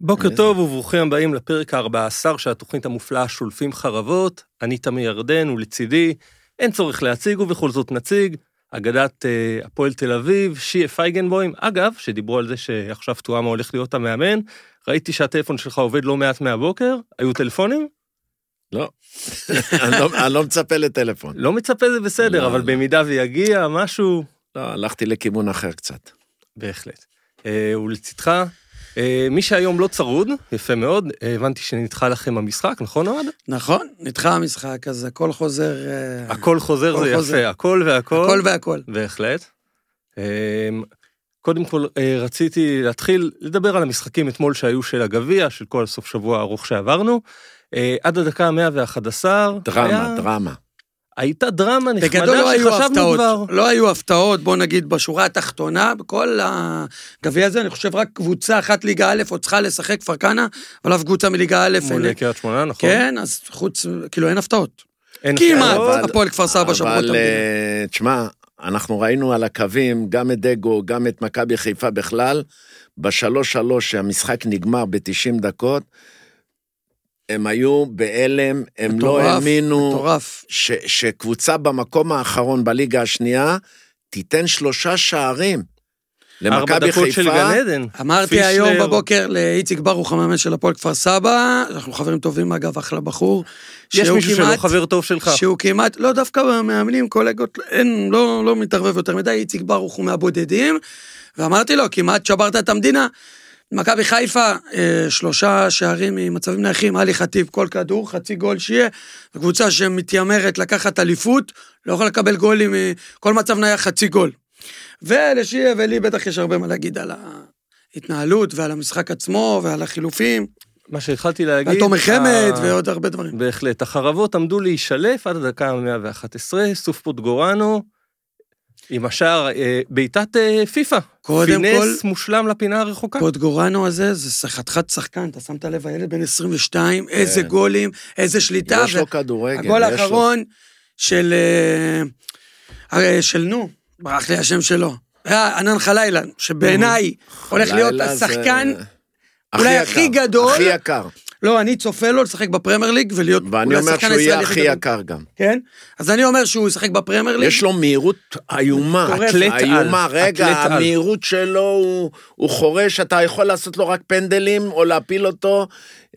בוקר איזה? טוב וברוכים הבאים לפרק ה-14 של התוכנית המופלאה שולפים חרבות. אני תמי ירדן ולצידי, אין צורך להציג ובכל זאת נציג, אגדת אה, הפועל תל אביב, שיה פייגנבוים. אגב, שדיברו על זה שעכשיו טועמה הולך להיות המאמן, ראיתי שהטלפון שלך עובד לא מעט מהבוקר, היו טלפונים? לא. אני לא- אני לא מצפה לטלפון. לא מצפה זה בסדר, לא, אבל לא. במידה ויגיע משהו, לא, הלכתי לכיוון אחר קצת. בהחלט. אה, ולצידך, אה, מי שהיום לא צרוד, יפה מאוד, אה, הבנתי שנדחה לכם המשחק, נכון אוהד? נכון, נדחה המשחק, אז הכל חוזר... אה, הכל חוזר הכל זה חוזר. יפה, הכל והכל. הכל והכל. בהחלט. קודם כל, אה, רציתי להתחיל לדבר על המשחקים אתמול שהיו של הגביע, של כל הסוף שבוע הארוך שעברנו. אה, עד הדקה ה-111, דרמה, דרמה. הייתה דרמה נחמדה בגדול לא היו שחשבנו הפתעות, כבר. לא היו הפתעות, בוא נגיד, בשורה התחתונה, בכל הגביע הזה, אני חושב רק קבוצה אחת ליגה א' עוד צריכה לשחק כפר כנא, אבל אף קבוצה מליגה א', מול אין- קריית שמונה, נכון? כן, אז חוץ, כאילו אין הפתעות. אין כמעט. הפועל כפר סבא שברו את אבל המדינה. אה, תשמע, אנחנו ראינו על הקווים גם את דגו, גם את מכבי חיפה בכלל, בשלוש שלוש שהמשחק נגמר ב-90 דקות, הם היו בהלם, הם לא האמינו מטורף. שקבוצה במקום האחרון בליגה השנייה תיתן שלושה שערים. ארבע למכבי דקות של חיפה, גן עדן. אמרתי. היום בבוקר לאיציק ברוך, המאמן של הפועל כפר סבא, אנחנו חברים טובים אגב, אחלה בחור. יש מישהו שלא חבר טוב שלך. שהוא כמעט, לא דווקא במאמנים, קולגות, אין, לא, לא מתערבב יותר מדי, איציק ברוך הוא מהבודדים, ואמרתי לו, כמעט שברת את המדינה. מכבי חיפה, אה, שלושה שערים ממצבים נייחים, עלי חטיב, כל כדור, חצי גול שיהיה, וקבוצה שמתיימרת לקחת אליפות, לא יכולה לקבל גולים, אה, כל מצב נייח חצי גול. ולשיהיה ולי בטח יש הרבה מה להגיד על ההתנהלות ועל המשחק עצמו ועל החילופים, מה שהתחלתי להגיד... ועל תומר חמד ה- ועוד הרבה דברים. בהחלט. החרבות עמדו להישלף עד הדקה ה-111, סוף פוטגורנו, עם השער, אה, בעיטת אה, פיפא. קודם כל, פינס מושלם לפינה הרחוקה. פוטגורנו הזה זה חתיכת שחקן, אתה שמת לב, הילד בן 22, איזה כן. גולים, איזה שליטה. יש לו כדורגל, הגול יש לו. האחרון של... אה, של נו, ברח לי השם שלו. ענן חלילה, שבעיניי הולך להיות השחקן, אולי הכי גדול. הכי יקר. לא, אני צופה לו לשחק בפרמייר ליג ולהיות ואני אומר שהוא יהיה הכי. יקר גם. כן? אז אני אומר שהוא ישחק בפרמייר ליג. יש לו מהירות איומה. אתלט על. איומה, רגע. המהירות שלו, הוא- חורש, אתה יכול לעשות לו רק פנדלים, או להפיל אותו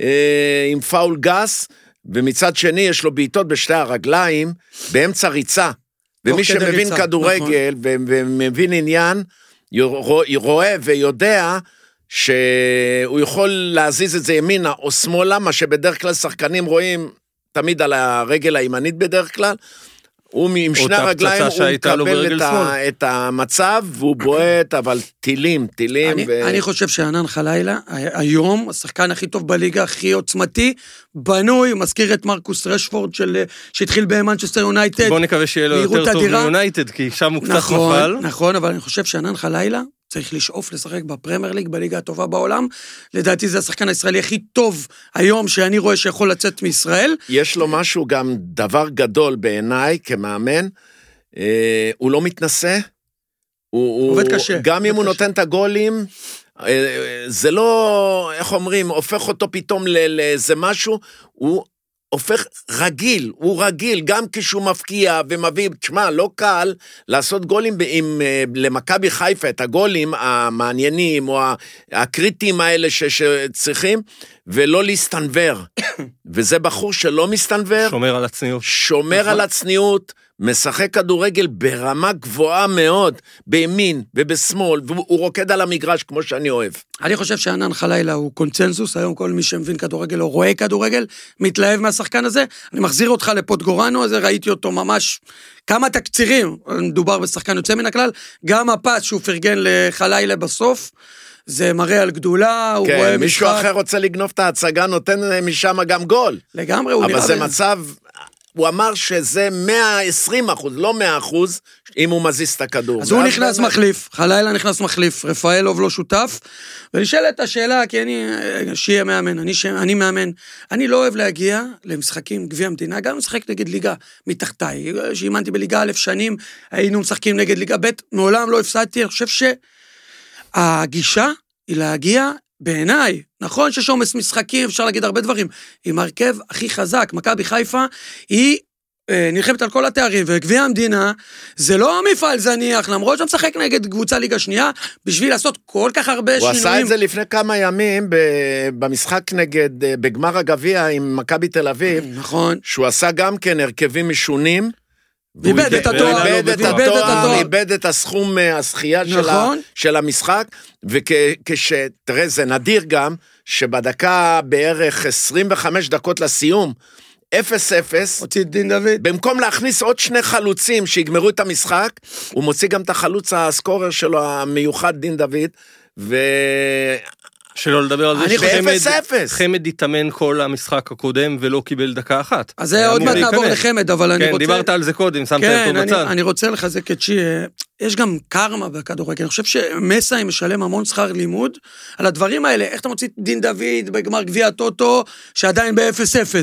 אה, עם פאול גס, ומצד שני יש לו בעיטות בשתי הרגליים, באמצע ריצה. ומי שמבין נכון. כדורגל ומבין עניין, רואה ויודע שהוא יכול להזיז את זה ימינה או שמאלה, מה שבדרך כלל שחקנים רואים תמיד על הרגל הימנית בדרך כלל. הוא עם שני הרגליים, הוא מקבל את, ה. את המצב, והוא בועט, אבל טילים, טילים. אני, ו... אני חושב שענאן חלאילי, היום, השחקן הכי טוב בליגה, הכי עוצמתי, בנוי, מזכיר את מרקוס רשפורד של, שהתחיל במנצ'סטר יונייטד. בוא נקווה שיהיה לו יותר טוב. מיונייטד, כי שם הוא קצת נכון, נפל. נכון, אבל אני חושב שענאן חלאילי צריך לשאוף לשחק בפרמייר ליג, בליגה הטובה בעולם. לדעתי זה השחקן הישראלי הכי טוב היום שאני רואה שיכול לצאת מישראל. יש לו משהו גם דבר גדול בעיניי כמאמן, אה, הוא לא מתנשא. הוא, הוא- עובד קשה, גם אם עובד הוא קשה. נותן את הגולים, אה, זה לא, איך אומרים, הופך אותו פתאום לאיזה משהו, הוא הופך רגיל, הוא רגיל, גם כשהוא מפקיע ומביא, תשמע, לא קל לעשות גולים ב- עם, אה, למכבי חיפה, את הגולים המעניינים או הקריטיים האלה ש- שצריכים, ולא להסתנוור. וזה בחור שלא מסתנוור, שומר על הצניעות. שומר נכון. על הצניעות, משחק כדורגל ברמה גבוהה מאוד, בימין ובשמאל, והוא רוקד על המגרש כמו שאני אוהב. אני חושב שענן חלילה הוא קונצנזוס, היום כל מי שמבין כדורגל או רואה כדורגל, מתלהב מהשחקן הזה. אני מחזיר אותך לפוטגורנו הזה, ראיתי אותו ממש כמה תקצירים, מדובר בשחקן יוצא מן הכלל, גם הפס שהוא פרגן לחלילה בסוף, זה מראה על גדולה, הוא רואה כן, מישהו משחק. אחר רוצה לגנוב את ההצגה, נותן משם גם גול. לגמרי, הוא נראה... אבל זה מצב, הוא אמר שזה 120 אחוז, לא 100 אחוז, אם הוא מזיז את הכדור. אז הוא נכנס באמת- מחליף, חלילה נכנס מחליף, רפאלוב לא שותף, ונשאלת השאלה, כי אני, שיהיה מאמן, אני, ש... אני מאמן, אני לא אוהב להגיע למשחקים גביע המדינה, גם משחק נגד ליגה מתחתיי, שאימנתי בליגה א' שנים, היינו משחקים נגד ליגה ב', מעולם לא הפסדתי, אני חושב שהגישה היא להגיע בעיניי, נכון שיש עומס משחקים, אפשר להגיד הרבה דברים, עם ההרכב הכי חזק, מכבי חיפה, היא אה, נלחמת על כל התארים, וגביע המדינה זה לא מפעל זניח, למרות שהוא משחק נגד קבוצה ליגה שנייה, בשביל לעשות כל כך הרבה הוא שינויים. עשה את זה לפני כמה ימים במשחק נגד, אה, בגמר הגביע עם מכבי תל אביב, נכון. שהוא עשה גם כן הרכבים משונים. איבד את התואר, איבד את התואר. איבד את הסכום אה, הזכייה של, נכון. של המשחק, וכש... תראה, זה נדיר גם, שבדקה בערך 25 דקות לסיום, 0-0, הוציא את דין דוד. במקום להכניס עוד שני חלוצים שיגמרו את המשחק, הוא מוציא גם את החלוץ הסקורר שלו המיוחד, דין דוד, ו... שלא לדבר על זה אני שחמד. חמד התאמן כל המשחק הקודם ולא קיבל דקה אחת. אז זה עוד מעט נעבור. לחמד, אבל אני כן, רוצה... דיברת על זה קודם, שמת כן, אותו בצד. אני רוצה לחזק את שיה. יש גם קרמה בכדורגל. אני חושב שמסאי משלם המון שכר לימוד על הדברים האלה. איך אתה מוציא את דין דוד בגמר גביע הטוטו, שעדיין ב-0-0.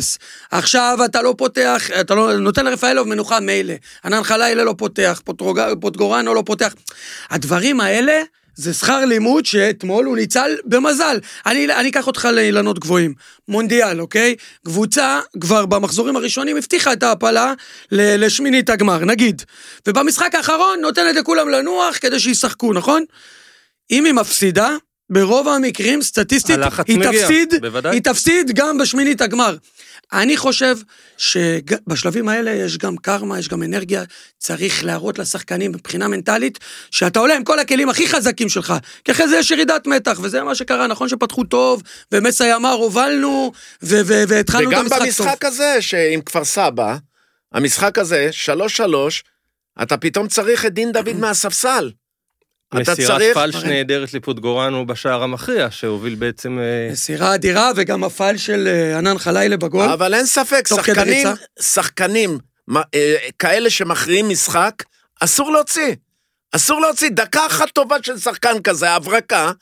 עכשיו אתה לא פותח, אתה לא נותן לרפאלוב מנוחה מילא. ענן חלילה לא פותח, פוטרוג- פוטגורנו לא פותח. הדברים האלה... זה שכר לימוד שאתמול הוא ניצל במזל. אני, אני אקח אותך לאילנות גבוהים. מונדיאל, אוקיי? קבוצה כבר במחזורים הראשונים הבטיחה את ההעפלה לשמינית הגמר, נגיד. ובמשחק האחרון נותנת לכולם לנוח כדי שישחקו, נכון? אם היא מפסידה, ברוב המקרים, סטטיסטית, היא מגיע, תפסיד, בוודאי. היא תפסיד גם בשמינית הגמר. אני חושב שבשלבים האלה יש גם קרמה, יש גם אנרגיה, צריך להראות לשחקנים מבחינה מנטלית, שאתה עולה עם כל הכלים הכי חזקים שלך, כי אחרי זה יש ירידת מתח, וזה מה שקרה, נכון שפתחו טוב, ומסי אמר, הובלנו, והתחלנו את וגם המשחק טוב. במשחק הזה, שעם כפר סבא, המשחק הזה, 3-3, אתה פתאום צריך את דין דוד מהספסל. אתה מסירת. פלש נהדרת לפוטגורנו בשער המכריע, שהוביל בעצם... אה, מסירה אדירה, וגם הפעל של אה, ענן חלילה בגול. אבל אין ספק, שחקנים. שחקנים, אה, כאלה שמכריעים משחק, אסור להוציא. אסור להוציא. דקה אחת טובה של שחקן כזה, הברקה,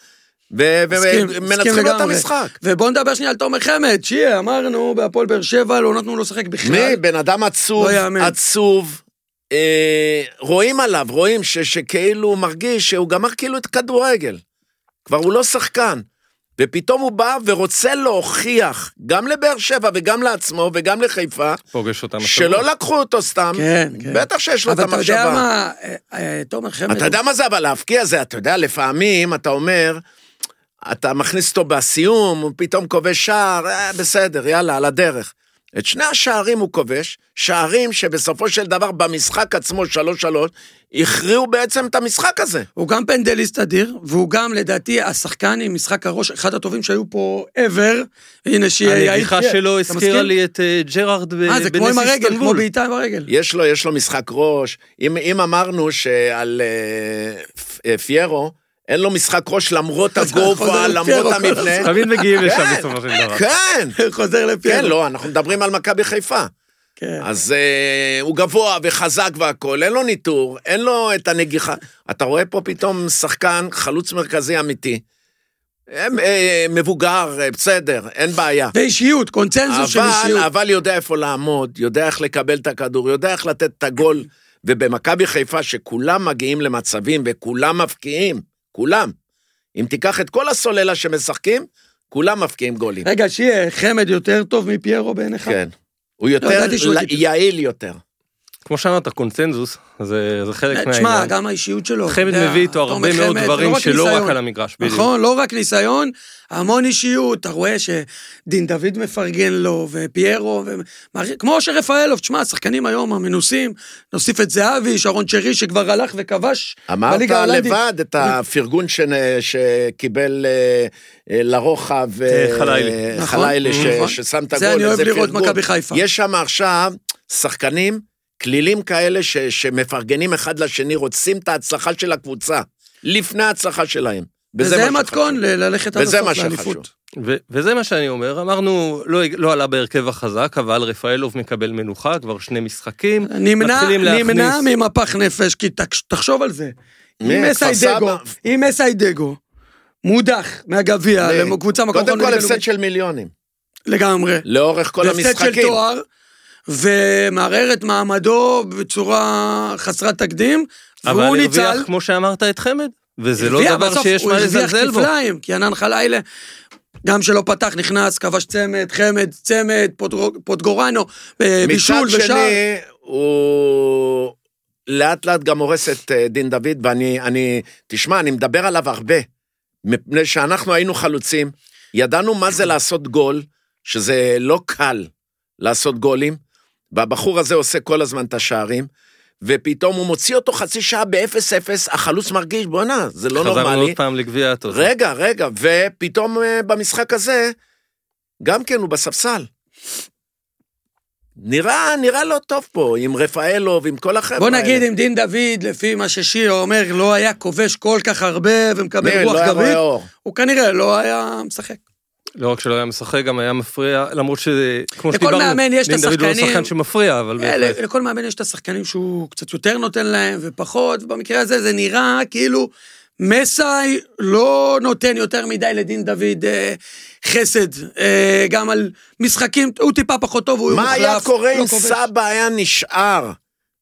ומנצחים לו את. המשחק. ובואו נדבר שנייה על תומר חמד, שיהיה, אמרנו, בהפועל באר שבע, לא נתנו לו לשחק בכלל. מי? בן אדם עצוב, לא. עצוב. אה, רואים עליו, רואים ש, שכאילו הוא מרגיש שהוא גמר כאילו את הכדורגל. כבר הוא לא שחקן. ופתאום הוא בא ורוצה להוכיח, גם לבאר שבע וגם לעצמו וגם לחיפה, פוגש אותם. שלא לקחו אותו סתם. כן, כן. בטח שיש לו את אבל אתה יודע המחשבה. מה, אה, אה, תומר חמד... אתה יודע מה זה, אבל להבקיע זה, אתה יודע, לפעמים אתה אומר, אתה מכניס אותו בסיום, הוא פתאום כובש שער, אה, בסדר, יאללה, על הדרך. את שני השערים הוא כובש, שערים שבסופו של דבר במשחק עצמו, שלוש שלוש, הכריעו בעצם את המשחק הזה. הוא גם פנדליסט אדיר, והוא גם, לדעתי, השחקן עם משחק הראש, אחד הטובים שהיו פה ever. הנה, שיהיה... הנגיחה שלו הזכירה? לי את אה, ג'רארד ב- אה, זה כמו עם בנס הרגל, כמו איסטנבול. בעיטה עם הרגל. יש לו, יש לו משחק ראש. אם, אם אמרנו שעל אה, אה, פיירו, אין לו משחק ראש למרות הגובה, למרות המבנה. תמיד מגיעים לשם כן. בסופו של דבר. כן, חוזר לפיירו. כן, לא, אנחנו מדברים על מכבי חיפה. כן. אז אה, הוא גבוה וחזק והכול, אין לו ניטור, אין לו את הנגיחה. אתה רואה פה פתאום שחקן, חלוץ מרכזי אמיתי. אה, אה, מבוגר, אה, בסדר, אין בעיה. ואישיות, קונצנזוס של אבל, אישיות. אבל יודע איפה לעמוד, יודע איך לקבל את הכדור, יודע איך לתת את הגול. ובמכבי חיפה, שכולם מגיעים למצבים וכולם מפקיעים, כולם. אם תיקח את כל הסוללה שמשחקים, כולם מפקיעים גולים. רגע, שיהיה, חמד יותר טוב מפיירו בעיניך? כן. הוא יותר לא, יעיל יותר. כמו שאמרת, קונצנזוס, זה זה חלק תשמע, מהעניין. גם האישיות שלו. חמד מביא איתו הרבה מאוד חמד, דברים לא רק שלא ניסיון. רק על המגרש, בדיוק. נכון, לא רק ניסיון, המון אישיות, אתה רואה שדין דוד מפרגן לו, ופיירו, ו... כמו שרפאלוב, תשמע, השחקנים היום המנוסים, נוסיף את זהבי, שרון צ'רי שכבר הלך וכבש אמרת בליגה ההולנדית. לבד את הפרגון ש- שקיבל אה, אה, לרוחב אה, אה, חלילי. נכון, נכון. ששם את הגול. זה אני אוהב איזה לראות פרגון. מכבי חיפה. יש שם עכשיו שחקנים, כלילים כאלה ש- שמפרגנים אחד לשני, רוצים את ההצלחה של הקבוצה, לפני ההצלחה שלהם. וזה מתכון ללכת עד וזה הסוף מה לאליפות. ו- וזה מה שאני אומר, אמרנו, לא, לא עלה בהרכב החזק, אבל רפאלוב מקבל מנוחה, כבר שני משחקים. נמנע, להכניס- נמנע ממפח נפש, כי תח- תחשוב על זה. מי? אם מסיידגו, סבא? אם מסיידגו מודח מהגביע? לקבוצה מקום קודם כל הפסד של מיליונים. לגמרי. לאורך כל והפסד של המשחקים. תואר, ומערער את מעמדו בצורה חסרת תקדים, אבל והוא הרוויח, ניצל. כמו שאמרת, את חמד. וזה לא הרוויח, דבר בסוף שיש הוא מה הרוויח לזלזל בו. כפליים, כי ענן חלילה, גם שלא פתח, נכנס, כבש צמד, חמד, צמד, פוטגורנו, אה, בישול מצד ושער. שני, הוא לאט לאט גם הורס את אה, דין דוד, ואני, אני, תשמע, אני מדבר עליו הרבה, מפני שאנחנו היינו חלוצים, ידענו מה זה לעשות גול, שזה לא קל לעשות גולים, והבחור הזה עושה כל הזמן את השערים, ופתאום הוא מוציא אותו חצי שעה ב-0-0, החלוץ מרגיש, בואנה, זה לא חזרנו נורמלי. עוד פעם לגביע הטוטו. רגע, רגע, ופתאום אה, במשחק הזה, גם כן הוא בספסל. נראה, נראה לא טוב פה, עם רפאלוב, עם כל החבר'ה בוא האלה. נגיד אם דין דוד, לפי מה ששיר אומר, לא היה כובש כל כך הרבה ומקבל מי, רוח לא גבית. הוא כנראה לא היה משחק. לא רק שלא היה משחק, גם היה מפריע, למרות שכמו לכל שדיברנו, מאמן יש את דין דוד הוא לא השחקנים. שחקן שמפריע, אבל אה, בהחלט. לכל מאמן יש את השחקנים שהוא קצת יותר נותן להם ופחות, ובמקרה הזה זה נראה כאילו מסאי לא נותן יותר מדי לדין דוד אה, חסד, אה, גם על משחקים, הוא טיפה פחות טוב, הוא מה מוחלף, היה קורה לא אם כובש. סבא היה נשאר,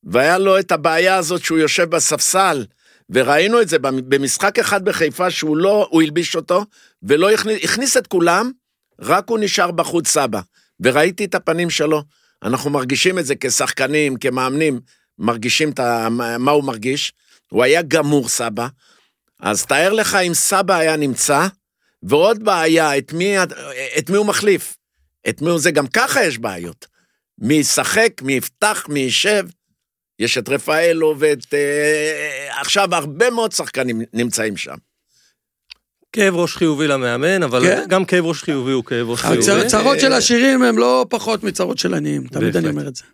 והיה לו את הבעיה הזאת שהוא יושב בספסל, וראינו את זה במ- במשחק אחד בחיפה שהוא לא, הוא הלביש אותו, ולא הכניס, הכניס את כולם, רק הוא נשאר בחוץ סבא. וראיתי את הפנים שלו, אנחנו מרגישים את זה כשחקנים, כמאמנים, מרגישים את ה, מה הוא מרגיש. הוא היה גמור סבא, אז תאר לך אם סבא היה נמצא, ועוד בעיה, את מי, את מי הוא מחליף? את מי הוא זה? גם ככה יש בעיות. מי ישחק, מי יפתח, מי יישב. יש את רפאלו ואת... אה, עכשיו הרבה מאוד שחקנים נמצאים שם. כאב ראש חיובי למאמן, אבל כן. גם כאב ראש חיובי הוא כאב ראש חיובי. הצ- צרות של עשירים הם לא פחות מצרות של עניים, תמיד אני. אומר את זה.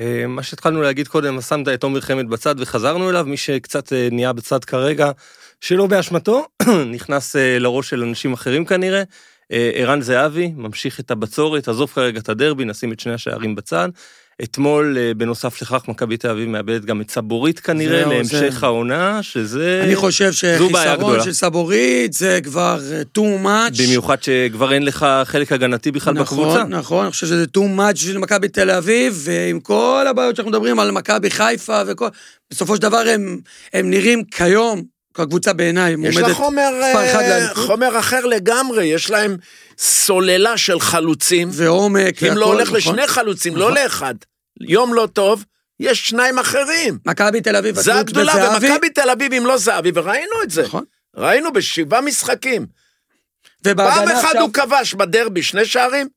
אה, מה שהתחלנו להגיד קודם, שמת את עומר חמד בצד וחזרנו אליו, מי שקצת אה, נהיה בצד כרגע, שלא באשמתו, נכנס אה, לראש של אנשים אחרים כנראה. אה, ערן זהבי ממשיך את הבצורת, עזוב כרגע את הדרבי, נשים את שני השערים בצד. אתמול, אה, בנוסף לכך, מכבי תל אביב מאבדת גם את סבורית כנראה, זהו, להמשך זה- העונה, שזה... אני חושב שחיסרון. של סבורית זה כבר אה, too much. במיוחד שכבר אין לך חלק הגנתי בכלל בקבוצה. נכון, נכון, אני חושב שזה too much בשביל מכבי תל אביב, ועם כל הבעיות שאנחנו מדברים על מכבי חיפה וכל... בסופו של דבר הם, הם נראים כיום, כקבוצה בעיניי, יש מועמדת לה חומר, אה. חומר אחר לגמרי, יש להם סוללה של חלוצים. ועומק אם לא הולך נכון. לשני חלוצים, לא נכון. לאחד. יום לא טוב, יש שניים אחרים. מכבי תל אביב, זה הגדולה, ומכבי תל אביב אם לא זהבי, וראינו את זה. נכון. ראינו בשבעה משחקים. פעם אחת עכשיו, הוא כבש בדרבי שני שערים,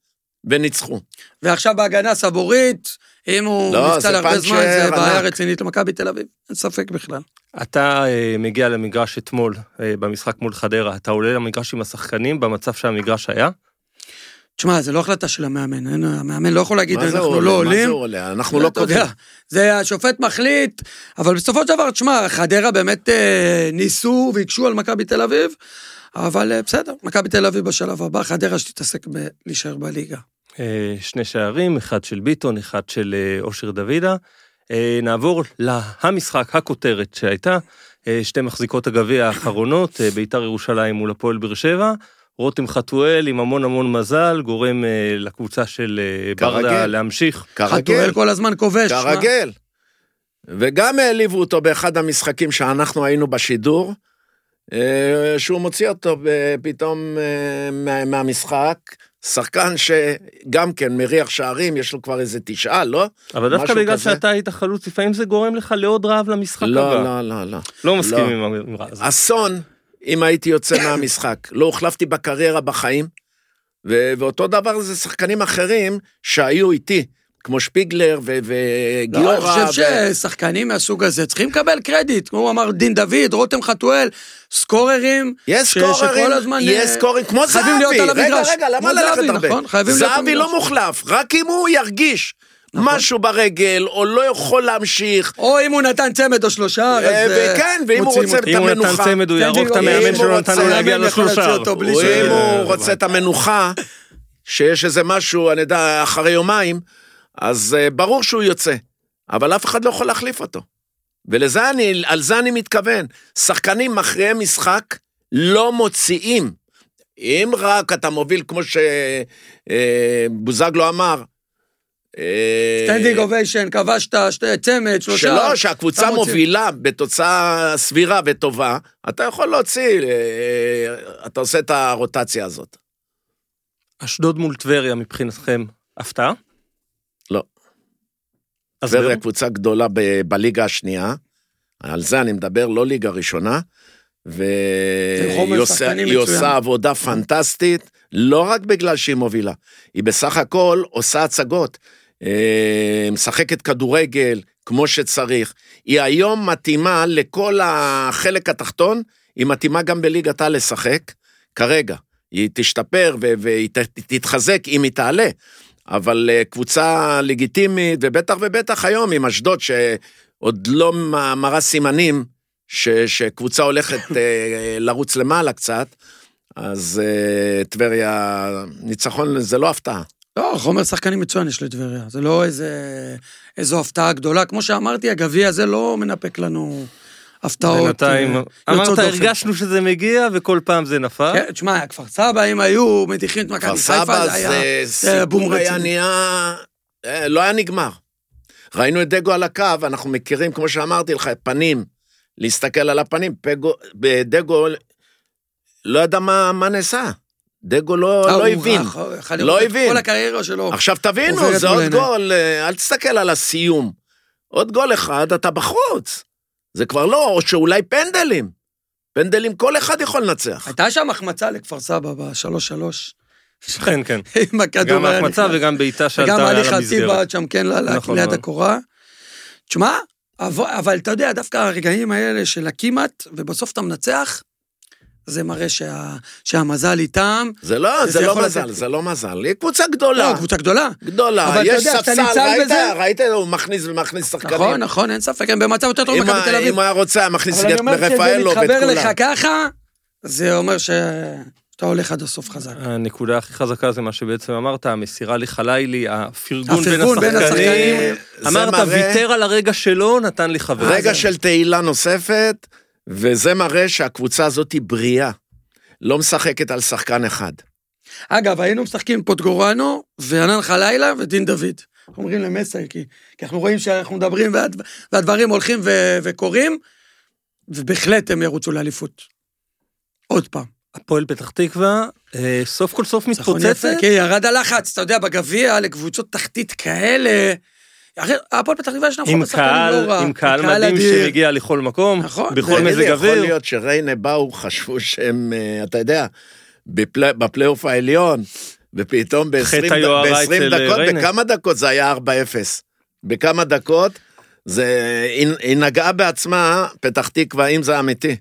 וניצחו. ועכשיו בהגנה סבורית, אם הוא לא, נפצע זה להרבה זמן, זה בעיה. רצינית למכבי תל אביב, אין ספק בכלל. אתה אה, מגיע למגרש אתמול, אה, במשחק מול חדרה, אתה עולה למגרש עם השחקנים במצב שהמגרש היה? תשמע, זה לא החלטה של המאמן, אין, המאמן לא יכול להגיד, מה אנחנו עולה? לא מה עולים. זה עולה? אנחנו לא קובעים. זה השופט מחליט, אבל בסופו של דבר, תשמע, חדרה באמת אה, ניסו והקשו על מכבי תל אביב, אבל אה, בסדר, מכבי תל אביב בשלב הבא, חדרה שתתעסק בלהישאר בליגה. אה, שני שערים, אחד של ביטון, אחד של אה, אושר דוידה. אה, נעבור למשחק, הכותרת שהייתה, שתי מחזיקות הגביע האחרונות, ביתר ירושלים מול הפועל באר שבע. רותם חתואל עם המון המון מזל, גורם לקבוצה של ברדה. להמשיך. כרגיל, חתואל כל הזמן כובש. שמע. כרגיל. וגם העליבו אותו באחד המשחקים שאנחנו היינו בשידור, שהוא מוציא אותו ב- פתאום מה- מהמשחק. שחקן שגם כן מריח שערים, יש לו כבר איזה תשעה, לא? אבל דווקא בגלל כזה. שאתה היית חלוץ, לפעמים זה גורם לך לעוד רעב למשחק הבא. לא, לא, לא, לא. לא מסכים לא. עם האמירה הזאת. אסון אם הייתי יוצא מהמשחק. לא הוחלפתי בקריירה בחיים, ו- ואותו דבר זה שחקנים אחרים שהיו איתי, כמו שפיגלר ו- לא, אני וגיורא. חושב ו- ששחקנים מהסוג הזה צריכים לקבל קרדיט, כמו הוא אמר דין דוד, רותם חתואל, סקוררים, יש ש- סקוררים, שכל הזמן, יש אה, סקוררים, כמו זהבי. חייבים להיות על רגע, המגרש. רגע, למה כמו ללכת הרבה? נכון, חייבים להיות על זהבי לא המגרש. מוחלף, רק אם הוא ירגיש נכון. משהו ברגל, או לא יכול להמשיך. או אם הוא נתן צמד או שלושה, אז אה, אה, וכן, ואם הוא רוצה אותו. אם הוא נתן המנוחה. צמד, הוא כן, יהרוג את המאמן שלא נתן לו להגיע לשלושה. אם הוא רוצה את המנוחה, שיש איזה משהו, אני יודע, אחרי יומיים, אז אה, ברור שהוא יוצא. אבל אף אחד לא יכול להחליף אותו. ולזה אני, על זה אני מתכוון. שחקנים מכריעי משחק לא מוציאים. אם רק אתה מוביל, כמו שבוזגלו אמר, אה, standing ovation, כבשת שתי צמד, שלושה. שלא, שהקבוצה. מובילה בתוצאה סבירה וטובה, אתה יכול להוציא, אה, אתה עושה את הרוטציה הזאת. אשדוד מול טבריה מבחינתכם, הפתעה? טבריה קבוצה גדולה ב- בליגה השנייה, על זה אני מדבר, לא ליגה ראשונה, והיא עושה. עושה עבודה פנטסטית, לא רק בגלל שהיא מובילה, היא בסך הכל עושה הצגות, אה, משחקת כדורגל כמו שצריך. היא היום מתאימה לכל החלק התחתון, היא מתאימה גם בליגת העל לשחק, כרגע. היא תשתפר והיא תתחזק אם היא תעלה. אבל אה, קבוצה לגיטימית, ובטח ובטח היום עם אשדוד, שעוד לא מראה סימנים ש, שקבוצה הולכת אה, לרוץ למעלה קצת, אז אה, טבריה, ניצחון זה לא הפתעה. לא, חומר שחקנים מצוין יש לטבריה. זה לא איזה, איזו הפתעה גדולה. כמו שאמרתי, הגביע הזה לא מנפק לנו הפתעות. בינתיים, אה, אמרת. הרגשנו שזה מגיע וכל פעם זה נפל. כן, תשמע, כפר סבא, אם היו מדיחים את כפר מכבי חיפה, סבא זה היה זה זה בום סיפור היה. נהיה, אה, לא היה נגמר. ראינו את דגו על הקו, אנחנו מכירים, כמו שאמרתי לך, פנים, להסתכל על הפנים, פגו, בדגו לא ידע מה, מה נעשה. דגו לא, אה, לא הבין. לא הבין. כל הקריירה שלו. עכשיו תבינו, זה עוד. גול, אל תסתכל על הסיום. עוד גול אחד, אתה בחוץ. זה כבר לא, או שאולי פנדלים. פנדלים כל אחד יכול לנצח. הייתה שם החמצה לכפר סבא בשלוש שלוש. כן, כן. עם הכדור גם החמצה. וגם בעיטה שעלתה וגם על הליך חצי המסגרת. בעט שם, כן, ל- ל- נכון ליד. הקורה. תשמע, אבל, אבל אתה יודע, דווקא הרגעים האלה של הכמעט, ובסוף אתה מנצח, זה מראה שה, שהמזל איתם. זה לא, זה לא מזל, לתת- זה לא מזל. היא קבוצה גדולה. לא, קבוצה גדולה. גדולה, אבל אתה יש ספסל, ראית? בזה- ראית? הוא מכניס ומכניס שחקנים. נכון, נכון, אין ספק, הם במצב יותר טוב ממכבי תל אביב. אם הוא היה רוצה, היה מכניס אבל אני את אומר, כשזה רפאלו ואת מתחבר לך כולם. ככה, זה אומר שאתה הולך עד הסוף חזק. הנקודה הכי חזקה זה מה שבעצם אמרת, המסירה לחלילי, הפרגון בין הפרגון בין השחקנים. השחקנים. זה אמרת, מראה- ויתר על הרגע שלו, נתן לי חבר. רגע של תהילה נוספת, וזה מראה שהקבוצה הזאת היא בריאה. לא משחקת על שחקן אחד. אגב, היינו משחקים פוטגורנו, וענן חלילה ודין דוד. אנחנו אומרים למסי, כי, כי אנחנו רואים שאנחנו מדברים והד, והדברים הולכים ו, וקורים, ובהחלט הם ירוצו לאליפות. עוד פעם. הפועל פתח תקווה, אה, סוף כל סוף מתפוצצת. יפה, כי ירד הלחץ, אתה יודע, בגביע, לקבוצות תחתית כאלה. הפועל פתח תקווה יש להם חומר שחקנים לא רע. עם קהל מדהים. שמגיע לכל מקום, נכון. בכל מזג יכול אוויר. להיות שריינה באו, חשבו שהם, אה, אתה יודע, בפלי- בפלייאוף העליון, ופתאום ב-20 חטא היוהרה אצל, דקות. בכמה דקות זה היה 4-0. בכמה דקות, זה, היא, היא נגעה בעצמה, פתח תקווה, אם זה אמיתי.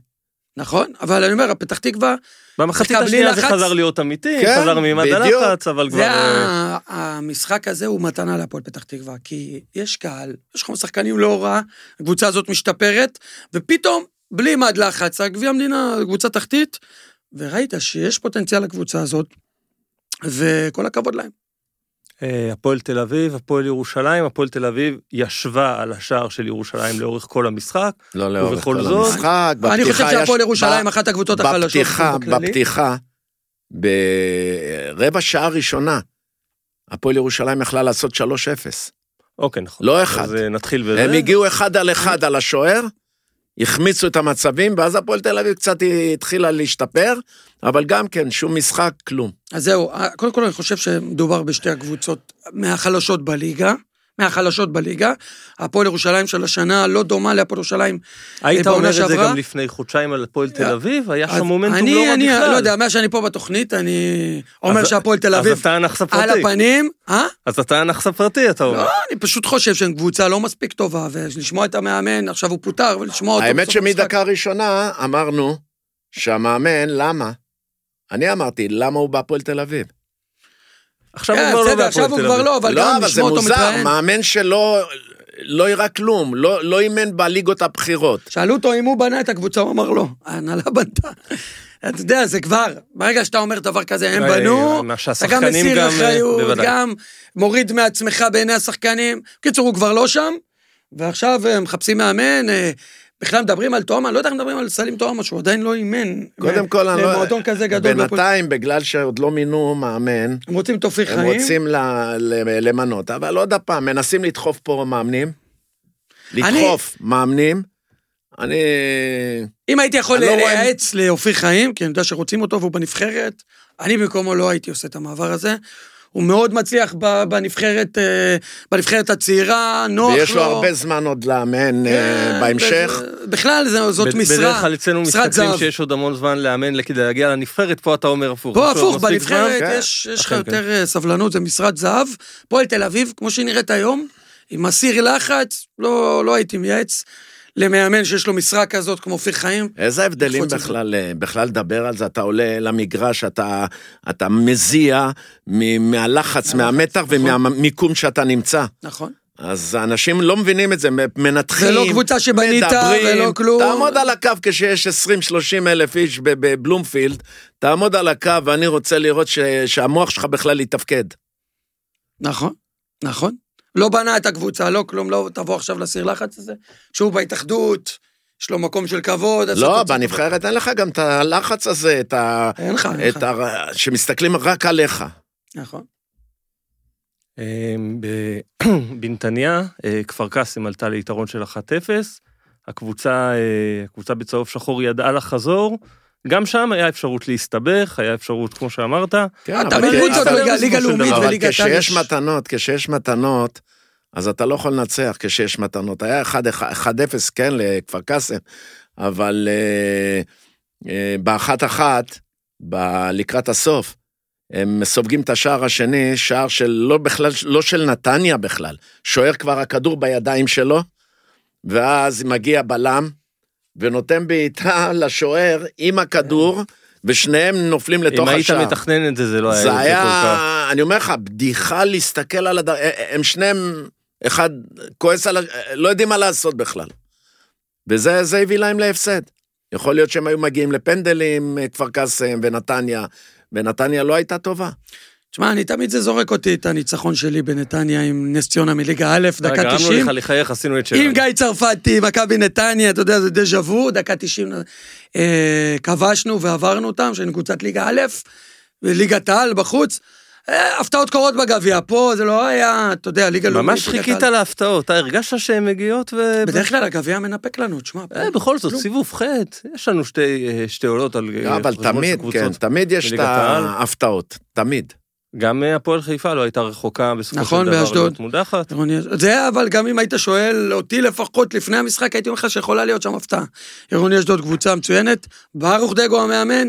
נכון, אבל אני אומר, הפתח תקווה, במחצית השנייה זה. חזר להיות אמיתי, כן, חזר מימד. הלחץ, אבל כבר... זה אה, ה- המשחק הזה הוא מתנה להפועל פתח תקווה, כי יש קהל, יש לך שחקנים לא רע, הקבוצה הזאת משתפרת, ופתאום, בלי מד לחץ, הגביע המדינה, קבוצה תחתית, וראית שיש פוטנציאל לקבוצה הזאת, וכל הכבוד להם. אה, הפועל תל אביב, הפועל ירושלים, הפועל תל אביב ישבה על השער של ירושלים לאורך כל המשחק. לא לאורך כל זאת, המשחק, בפתיחה אני חושב שהפועל ירושלים ב- אחת הקבוצות החלשות בפתיחה. בפתיחה, ברבע שעה ראשונה, הפועל ירושלים יכלה לעשות 3-0. אוקיי, נכון. לא אחד. אז אה, נתחיל בזה. הם הגיעו אחד על אחד על השוער, החמיצו את המצבים, ואז הפועל תל אביב קצת התחילה להשתפר, אבל גם כן, שום משחק, כלום. אז זהו, קודם כל אני חושב שמדובר בשתי הקבוצות מהחלשות בליגה, מהחלשות בליגה. הפועל ירושלים של השנה לא דומה להפועל ירושלים היית בעונה אומר את זה. גם לפני חודשיים על הפועל תל אביב? היה אז שם מומנטום אני, לא רע אני, בכלל. לא יודע, מאז שאני פה בתוכנית, אני אומר אז- שהפועל תל אז אביב אתה אנחסה על פרטי. הפנים, אה? אז אתה אנחסה פרטי, אתה אומר. לא, אני פשוט חושב שהם קבוצה לא מספיק טובה, ולשמוע את המאמן, עכשיו הוא פוטר, ולשמוע אותו האמת. שמדקה ראשונה אמרנו שהמאמן, למה? אני אמרתי, למה הוא בהפועל תל אביב? עכשיו כן, הוא כבר לא בסדר, עכשיו בהפועל הוא תל כבר אביב. לא, אבל לא, גם אבל זה לשמוע אותו מוזר, מתראיין. מאמן שלא לא יראה כלום, לא לא אימן בליגות הבכירות. שאלו אותו אם הוא בנה את הקבוצה, הוא אמר לא, ההנהלה בנתה. אתה יודע, זה כבר, ברגע שאתה אומר דבר כזה, הם אה, בנו, אתה גם מסיר אה, אחריות. גם מוריד מעצמך בעיני השחקנים. בקיצור, הוא כבר לא שם, ועכשיו הם מחפשים מאמן, אה, בכלל מדברים על תואמה, לא יודע איך מדברים על סלים תואמה, שהוא עדיין לא אימן. קודם כל, אני לא... למועדון כזה גדול. בינתיים, בגלל שעוד לא מינו מאמן, הם רוצים תופי הם חיים. רוצים ל- ל- למנות, אבל עוד פעם, מנסים לדחוף פה מאמנים. לדחוף מאמנים. אני... אם הייתי יכול אני לא לייעץ לאופיר חיים, כי אני יודע שרוצים אותו והוא בנבחרת, אני במקומו לא הייתי עושה את המעבר הזה. הוא מאוד מצליח ב- בנבחרת, אה, בנבחרת הצעירה, נוח לו. ויש לו הרבה זמן עוד לאמן אה, כן, בהמשך. בכלל, זאת ב- משרה, בדרך כלל אצלנו מסתכלים. שיש עוד המון זמן לאמן כדי להגיע לנבחרת, פה אתה אומר הפוך. פה הפוך? בנבחרת כן. יש לך אכן, יותר אה, סבלנות, זה משרת זהב. פועל תל אביב, כמו שהיא נראית היום, עם הסיר לחץ, לא לא הייתי מייעץ למאמן שיש לו משרה כזאת כמו אופיר חיים. איזה הבדלים. בכלל, אה, בכלל לדבר על זה? אתה עולה למגרש, אתה, אתה מזיע מהלחץ, מהמתח נכון. ומהמיקום שאתה נמצא. נכון. אז אנשים לא מבינים את זה, מנתחים, זה לא קבוצה שבנית מדברים. ולא כלום. תעמוד על הקו כשיש 20-30 אלף איש בבלומפילד, תעמוד על הקו ואני רוצה לראות ש- שהמוח שלך בכלל יתפקד. נכון, נכון. לא בנה את הקבוצה, לא כלום, לא תבוא עכשיו לסיר לחץ הזה. שהוא בהתאחדות, יש לו מקום של כבוד. לא, בנבחרת אין לך גם את הלחץ הזה, את ה... אין לך, אין לך. ה... שמסתכלים רק עליך. נכון. ב- בנתניה, אה, כפר קאסם עלתה ליתרון של 1-0. הקבוצה, אה, הקבוצה בצהוב שחור ידעה לחזור. גם שם היה אפשרות להסתבך, היה אפשרות, כמו שאמרת. כן, אתה אבל- בקבוצות אבל- ליגה- לאומית דבר. אבל וליגת כשיש. מתנות, כשיש מתנות, אז אתה לא יכול לנצח כשיש מתנות. היה 1-0, כן, לכפר קאסם, אבל אה, אה, באחת-אחת, ב- לקראת הסוף, הם סופגים את השער השני, שער של לא בכלל, לא של נתניה בכלל. שוער כבר הכדור בידיים שלו, ואז מגיע בלם, ונותן בעיטה לשוער עם הכדור, ושניהם נופלים לתוך אם היית השער. מתכנן את זה, זה לא היה זה. היה, אני אומר לך, בדיחה להסתכל על הד... הם שניהם, אחד כועס על ה... לא יודעים מה לעשות בכלל. וזה זה הביא להם להפסד. יכול להיות שהם היו מגיעים לפנדלים, אה, כפר קאסם ונתניה, ונתניה לא הייתה טובה. תשמע, אני תמיד זה זורק אותי, את הניצחון שלי בנתניה עם נס ציונה מליגה א', דקה גרמנו 90. לך לחייך, עשינו את שלנו. עם גיא צרפתי, מכבי נתניה, אתה יודע, זה דז'ה וו, דקה 90. אה, כבשנו ועברנו אותם, שהיינו קבוצת ליגה א', וליגת העל בחוץ. אה, הפתעות קורות בגביע, פה זה לא היה, אתה יודע, ליגה לאומית. ממש חיכית. להפתעות, אתה הרגשת שהן מגיעות ו... בדרך כלל הגביע מנפק לנו, תשמע. פה- אה, בכל זאת. סיבוב ח', יש לנו שתי אה, שתי עולות על אה, אבל תמיד. כן, תמיד יש את. ההפתעות, תמיד. גם אה, הפועל חיפה לא הייתה רחוקה בסופו נכון, של דבר באשדוד. להיות מודחת. עירוני- זה אבל גם אם היית שואל אותי לפחות לפני המשחק, הייתי אומר לך שיכולה להיות שם הפתעה. עירוני אשדוד קבוצה מצוינת, ברוך דגו המאמן,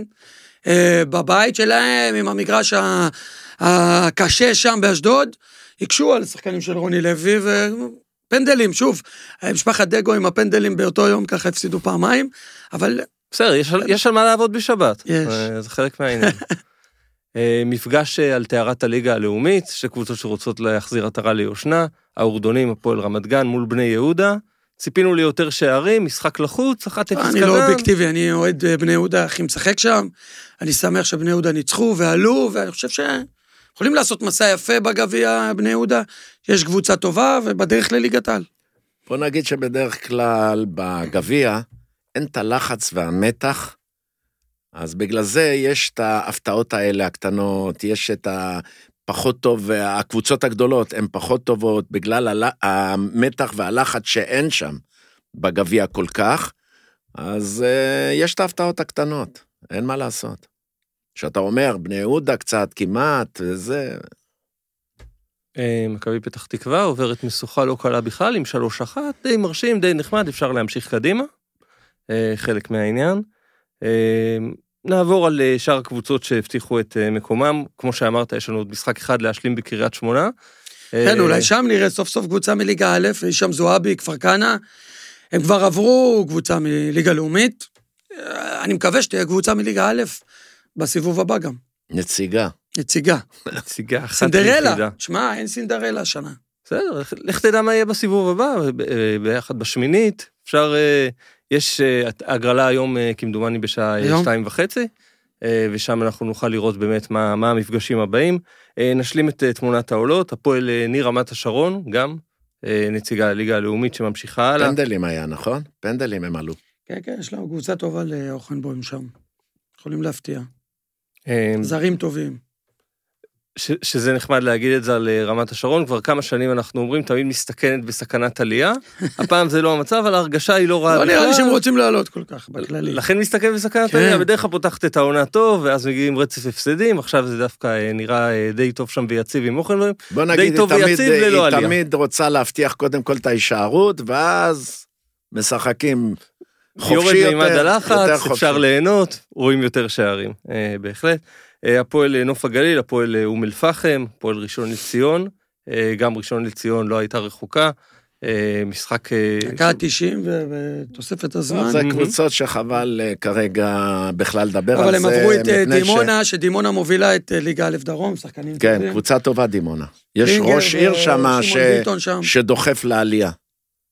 אה, בבית שלהם עם המגרש הקשה שם באשדוד, הקשו על השחקנים של רוני לוי ופנדלים, שוב, משפחת דגו עם הפנדלים באותו יום ככה הפסידו פעמיים, אבל בסדר, יש יש על מה לעבוד בשבת. יש. אה, זה חלק מהעניין. אה, מפגש אה, על טהרת הליגה הלאומית, שתי קבוצות שרוצות להחזיר עטרה ליושנה, האורדונים, הפועל רמת גן מול בני יהודה. ציפינו ליותר שערים, משחק לחוץ, 1-0 קטן. אני לא אובייקטיבי, אני אוהד אה, בני יהודה, הכי משחק שם. אני שמח שבני יהודה ניצחו ועלו, ואני חושב שיכולים לעשות מסע יפה בגביע בני יהודה. יש קבוצה טובה ובדרך לליגת העל. בוא נגיד שבדרך כלל בגביע אין את הלחץ והמתח, אז בגלל זה יש את ההפתעות האלה הקטנות, יש את הפחות טוב, הקבוצות הגדולות הן פחות טובות בגלל המתח והלחץ שאין שם בגביע כל כך, אז uh, יש את ההפתעות הקטנות, אין מה לעשות. כשאתה אומר, בני יהודה קצת, כמעט, זה... אה, מכבי פתח תקווה עוברת משוכה לא קלה בכלל, עם 3-1, די מרשים, די נחמד, אפשר להמשיך קדימה. אה, חלק מהעניין. נעבור על אה, שאר הקבוצות שהבטיחו את אה, מקומם. כמו שאמרת, יש לנו עוד משחק אחד להשלים בקריית שמונה. כן, אה, אולי שם נראה סוף סוף קבוצה מליגה א', יש שם זועבי, כפר כנא. הם כבר עברו קבוצה מליגה לאומית. אני מקווה שתהיה קבוצה מליגה א' בסיבוב הבא גם. נציגה. נציגה. נציגה אחת סינדרלה. שמע, אין סינדרלה השנה. בסדר, לך- תדע מה יהיה בסיבוב הבא, ביחד בשמינית. אפשר, יש אה, הגרלה היום, אה, כמדומני, בשעה אה? שתיים וחצי, ושם אנחנו נוכל לראות באמת מה, מה המפגשים הבאים. נשלים את תמונת העולות, הפועל ניר רמת השרון, גם נציגה לליגה הלאומית שממשיכה הלאה. פנדלים היה, נכון? פנדלים הם עלו. כן, כן, יש לנו קבוצה טובה לאוכנבוים שם. יכולים להפתיע. זרים טובים. ש, שזה נחמד להגיד את זה על אה, רמת השרון, כבר כמה שנים אנחנו אומרים, תמיד מסתכנת בסכנת עלייה. הפעם זה לא המצב, אבל ההרגשה היא לא רעה לא. נראה לי שהם רוצים לעלות כל כך, בכללי. לכן מסתכל בסכנת כן. עלייה, בדרך כלל פותחת את העונה טוב, ואז מגיעים רצף הפסדים, עכשיו זה דווקא אה, נראה אה, די טוב שם ויציב עם אוכל. בוא נגיד, היא טוב תמיד, ויציב ללא היא עלייה. תמיד רוצה להבטיח קודם כל את ההישארות, ואז משחקים חופשי יורד יותר. מימד יותר הלחץ. אפשר ליהנות, רואים יותר שערים, אה, בהחלט. אה, הפועל אה, נוף הגליל, הפועל אה, אום אל-פחם, הפועל ראשון לציון, גם ראשון לציון לא הייתה רחוקה. משחק... דקה 90 ותוספת הזמן. זה. קבוצות שחבל כרגע בכלל לדבר אבל על הם זה. עברו את אה, מפני ש- דימונה, שדימונה מובילה את ליגה א' דרום, שחקנים כן, טובים. קבוצה טובה דימונה. יש ראש עיר שם. שדוחף לעלייה.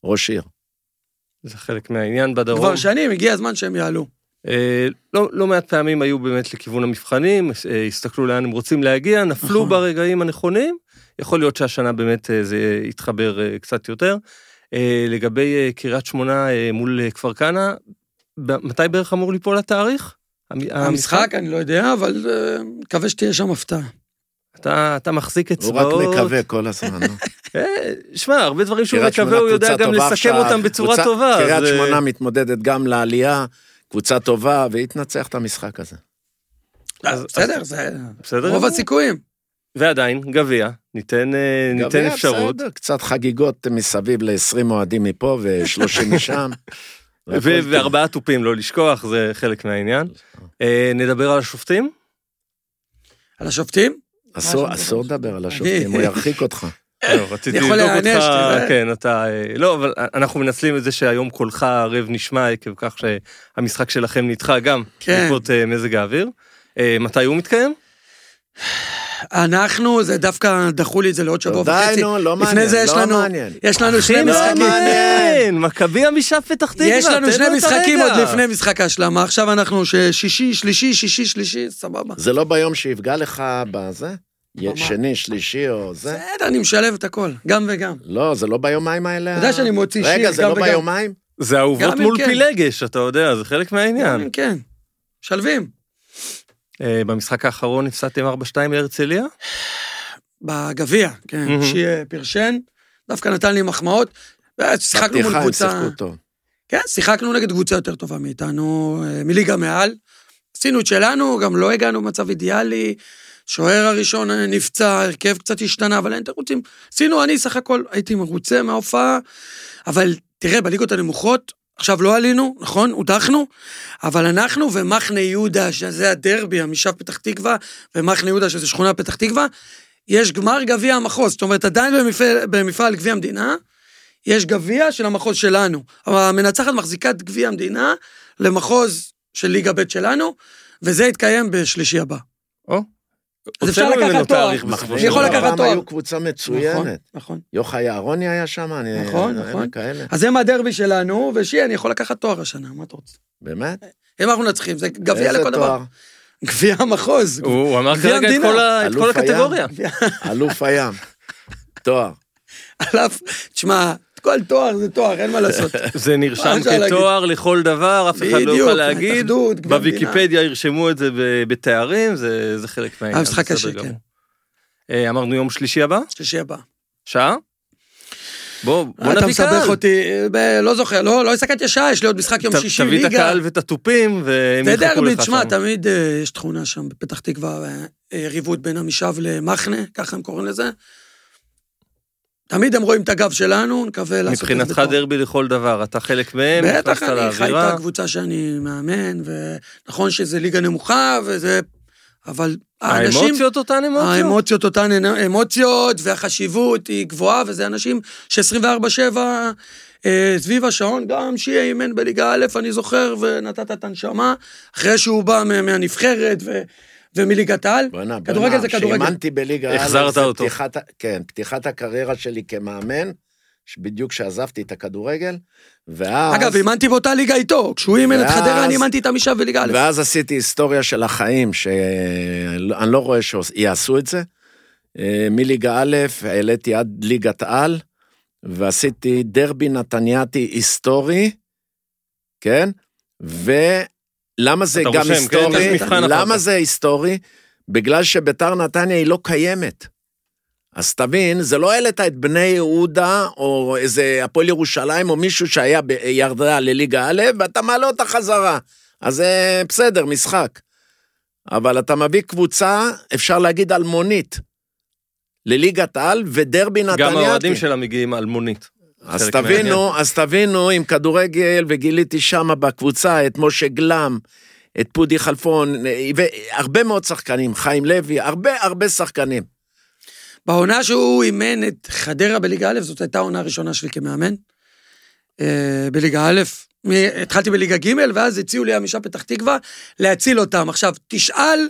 ראש עיר. זה חלק מהעניין בדרום. כבר שנים, הגיע הזמן שהם יעלו. אה, לא, לא מעט פעמים היו באמת לכיוון המבחנים, אה, הסתכלו לאן הם רוצים להגיע, נפלו נכון. ברגעים הנכונים. יכול להיות שהשנה באמת אה, זה יתחבר קצת יותר. לגבי קריית שמונה מול כפר כנא, מתי בערך אמור ליפול התאריך? המ- המשחק, אני לא יודע, אבל מקווה שתהיה שם הפתעה. אתה, אתה מחזיק הוא אצבעות. רק מקווה כל הזמן. נו. שמע, הרבה דברים שהוא מקווה, הוא יודע גם לסכם אותם בצורה קבוצה- טובה. קריית אז, שמונה מתמודדת גם לעלייה, קבוצה טובה, והיא תנצח את המשחק הזה. אז- בסדר, זה בסדר? רוב הסיכויים. ועדיין, גביע, ניתן, אה, ניתן גביע, אפשרות. בסדר, קצת חגיגות מסביב ל-20 אוהדים מפה ו-30 משם. וארבעה תופים, לא לשכוח, זה חלק מהעניין. אה, נדבר על השופטים? על השופטים? אסור, לדבר על השופטים, הוא ירחיק אותך. לא, רציתי יכול לבדוק אותך. כן, אתה... אה, לא, אבל אנחנו מנצלים את זה שהיום קולך ערב נשמע עקב כך שהמשחק שלכם נדחה גם כן. בעקבות אה, מזג האוויר. אה, מתי הוא מתקיים? אנחנו, זה דווקא דחו לי את זה לעוד שבוע די, וחצי. נו, לא לפני מעניין, זה יש לא לנו. יש לנו שני לא משחקים. מעניין, מכבי עמישב פתח תקווה, יש לנו שני משחקים. עוד לפני משחק ההשלמה, עכשיו אנחנו שישי, שלישי, שישי, שלישי, סבבה. זה לא ביום שיפגע לך בזה? שני, שלישי או זה? בסדר, אני משלב את הכל, גם וגם. לא, זה לא ביומיים האלה? אתה יודע שאני מוציא שיר רגע, זה גם לא וגם. ביומיים? זה אהובות גם אם מול כן. פילגש, אתה יודע, זה חלק מהעניין. כן, משלבים. אה, במשחק האחרון הפסדתם 4-2 להרצליה? בגביע, כן. שיהיה פרשן, דווקא נתן לי מחמאות. שיחקנו מול קבוצה, שיחקו טוב. כן, שיחקנו נגד קבוצה יותר טובה מאיתנו, אה, מליגה מעל. עשינו את שלנו, גם לא הגענו במצב אידיאלי. שוער הראשון נפצע, הרכב קצת השתנה, אבל אין תירוצים. עשינו, אני סך הכל הייתי מרוצה מההופעה, אבל תראה, בליגות הנמוכות, עכשיו לא עלינו, נכון? הודחנו, אבל אנחנו ומחנה יהודה, שזה הדרבי, עמישב פתח תקווה, ומחנה יהודה, שזה שכונה פתח תקווה, יש גמר גביע המחוז. זאת אומרת, עדיין במפעל, במפעל גביע המדינה, יש גביע של המחוז שלנו. המנצחת מחזיקה את גביע המדינה למחוז של ליגה ב' שלנו, וזה יתקיים בשלישי הבא. או. אז אפשר לקחת תואר. תאריך בסופו אני יכול. לקחת פעם תואר. היו קבוצה נכון, מצוינת. נכון. יוחאי אהרוני היה שם, אני... נכון, נכון. כאלה. אז הם הדרבי שלנו, ושיהיה, אני יכול לקחת תואר השנה, מה אתה רוצה? באמת? אם אנחנו מנצחים, זה גביע לכל דבר. תואר? גביע המחוז. הוא הוא אמר כרגע את. כל ה- את כל אלוף הים. הקטגוריה. אלוף הים. תואר. עליו, תשמע, כל תואר זה תואר, אין מה לעשות. זה נרשם? כתואר לכל דבר, אף אחד לא יוכל להגיד. בוויקיפדיה ירשמו את זה בתארים, זה חלק מהעניין. המשחק קשה. כן. אה, אמרנו יום שלישי הבא? שלישי הבא. שעה? בוא, בוא אתה נביא מסבך קהל. אותי, ב- לא זוכר, לא לא הסתכלתי השעה, יש לי עוד משחק יום שישי תביא את ליגה. הקהל ואת התופים, והם יחכו לך תשמע, שם. תמיד אה, יש תכונה שם בפתח תקווה, אה, יריבות בין עמישב למחנה, ככה הם קוראים לזה. תמיד הם רואים את הגב שלנו, נקווה לעשות את זה מבחינתך. דרבי לכל דבר, אתה חלק מהם, בטח, נכנסת אני חי את לאווירה. הקבוצה שאני מאמן, ונכון שזה ליגה נמוכה, וזה... אבל האנשים... האמוציות אותן אמוציות? האמוציות אותן אמוציות, והחשיבות היא גבוהה, וזה אנשים ש-24-7 אה, סביב השעון, גם שיהיה אימן בליגה א', אני זוכר, ונתת את הנשמה, אחרי שהוא בא מה- מהנבחרת ו, ומליגת העל. בוא'נה, כדורגל בוא'נה, זה כדורגל. כשאימנתי בליגה א', החזרת אותו. פתיחת כן, פתיחת הקריירה שלי כמאמן, בדיוק כשעזבתי את הכדורגל, ואז... אגב, אימנתי באותה ליגה איתו, כשהוא אימן את חדרה, אני אימנתי את עמישב בליגה א'. ואז עשיתי היסטוריה של החיים, שאני לא רואה שיעשו את זה. אה, מליגה א', העליתי עד ליגת על, ועשיתי דרבי נתניאתי היסטורי, כן? ולמה זה גם רושם, כן? היסטורי? אחר למה. זה היסטורי? בגלל שביתר נתניה היא לא קיימת. אז תבין, זה לא העלית את בני יהודה, או איזה הפועל ירושלים, או מישהו שהיה בירדה לליגה א', ואתה מעלה אותה חזרה. אז זה בסדר, משחק. אבל אתה מביא קבוצה, אפשר להגיד אלמונית, לליגת על, ודרבי נתניאתי. גם האוהדים שלה מגיעים אלמונית. אז תבינו, אז תבינו עם כדורגל, וגיליתי שם בקבוצה את משה גלם, את פודי חלפון, והרבה מאוד שחקנים, חיים לוי, הרבה הרבה שחקנים. בעונה שהוא אימן את חדרה בליגה א', זאת הייתה העונה הראשונה שלי כמאמן. אה, בליגה א', התחלתי בליגה ג', ואז הציעו לי עמישה פתח תקווה להציל אותם. עכשיו, תשאל,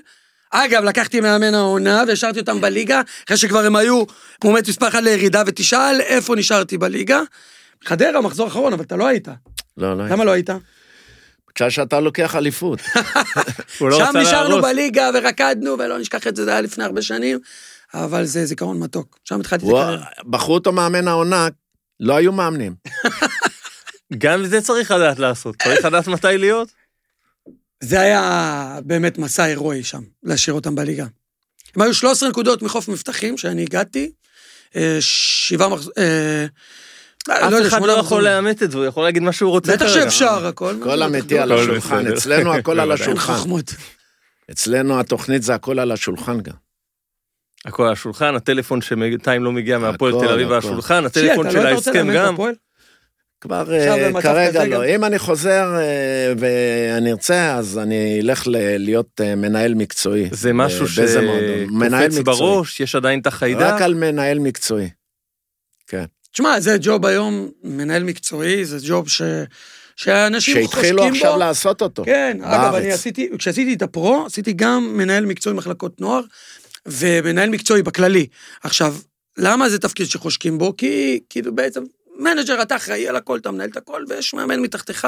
אגב, לקחתי מאמן העונה והשארתי אותם בליגה, אחרי שכבר הם היו מועמד מספר אחת לירידה, ותשאל איפה נשארתי בליגה. חדרה, מחזור אחרון, אבל אתה לא היית. לא, לא. למה לא היית? כשאתה לוקח אליפות. הוא לא שם נשארנו. בליגה ורקדנו, ולא נשכח את זה, זה היה לפני הרבה שנים, אבל זה זיכרון מתוק. שם התחלתי את הקריירה. בחרו אותו מאמן העונה, לא היו מאמנים. גם זה צריך לדעת לעשות. צריך לדעת מתי להיות. זה היה באמת מסע הירואי שם, להשאיר אותם בליגה. הם היו 13 נקודות מחוף מבטחים, שאני הגעתי, אה, שבעה מחז... אה, לא יודע, אף אחד לא יכול. לאמת את זה, הוא יכול להגיד מה שהוא רוצה. בטח. שאפשר, הכל. כל אמיתי על השולחן. אצלנו הכל על בוודאי. אין השולחן. אצלנו התוכנית זה הכל על השולחן גם. הכל על השולחן, הטלפון שבינתיים לא מגיע מהפועל תל אביב. על השולחן, הטלפון אתה של לא היית רוצה ההסכם גם. כבר אה, כרגע לא. גם? אם אני חוזר אה, ואני ארצה, אז אני אלך ל- להיות אה, מנהל מקצועי. זה משהו באיזה מועדון. מנהל שקופץ. בראש, יש עדיין את החיידק. רק על מנהל מקצועי. תשמע, זה ג'וב היום, מנהל מקצועי, זה ג'וב ש... שאנשים חושקים בו. שהתחילו עכשיו לעשות אותו. כן, אגב, בארץ. אני עשיתי, כשעשיתי את ה Pro, עשיתי גם מנהל מקצועי מחלקות נוער, ומנהל מקצועי בכללי. עכשיו, למה זה תפקיד שחושקים בו? כי כאילו בעצם, מנג'ר, אתה אחראי על הכל, אתה מנהל את הכל, ויש מאמן מתחתיך,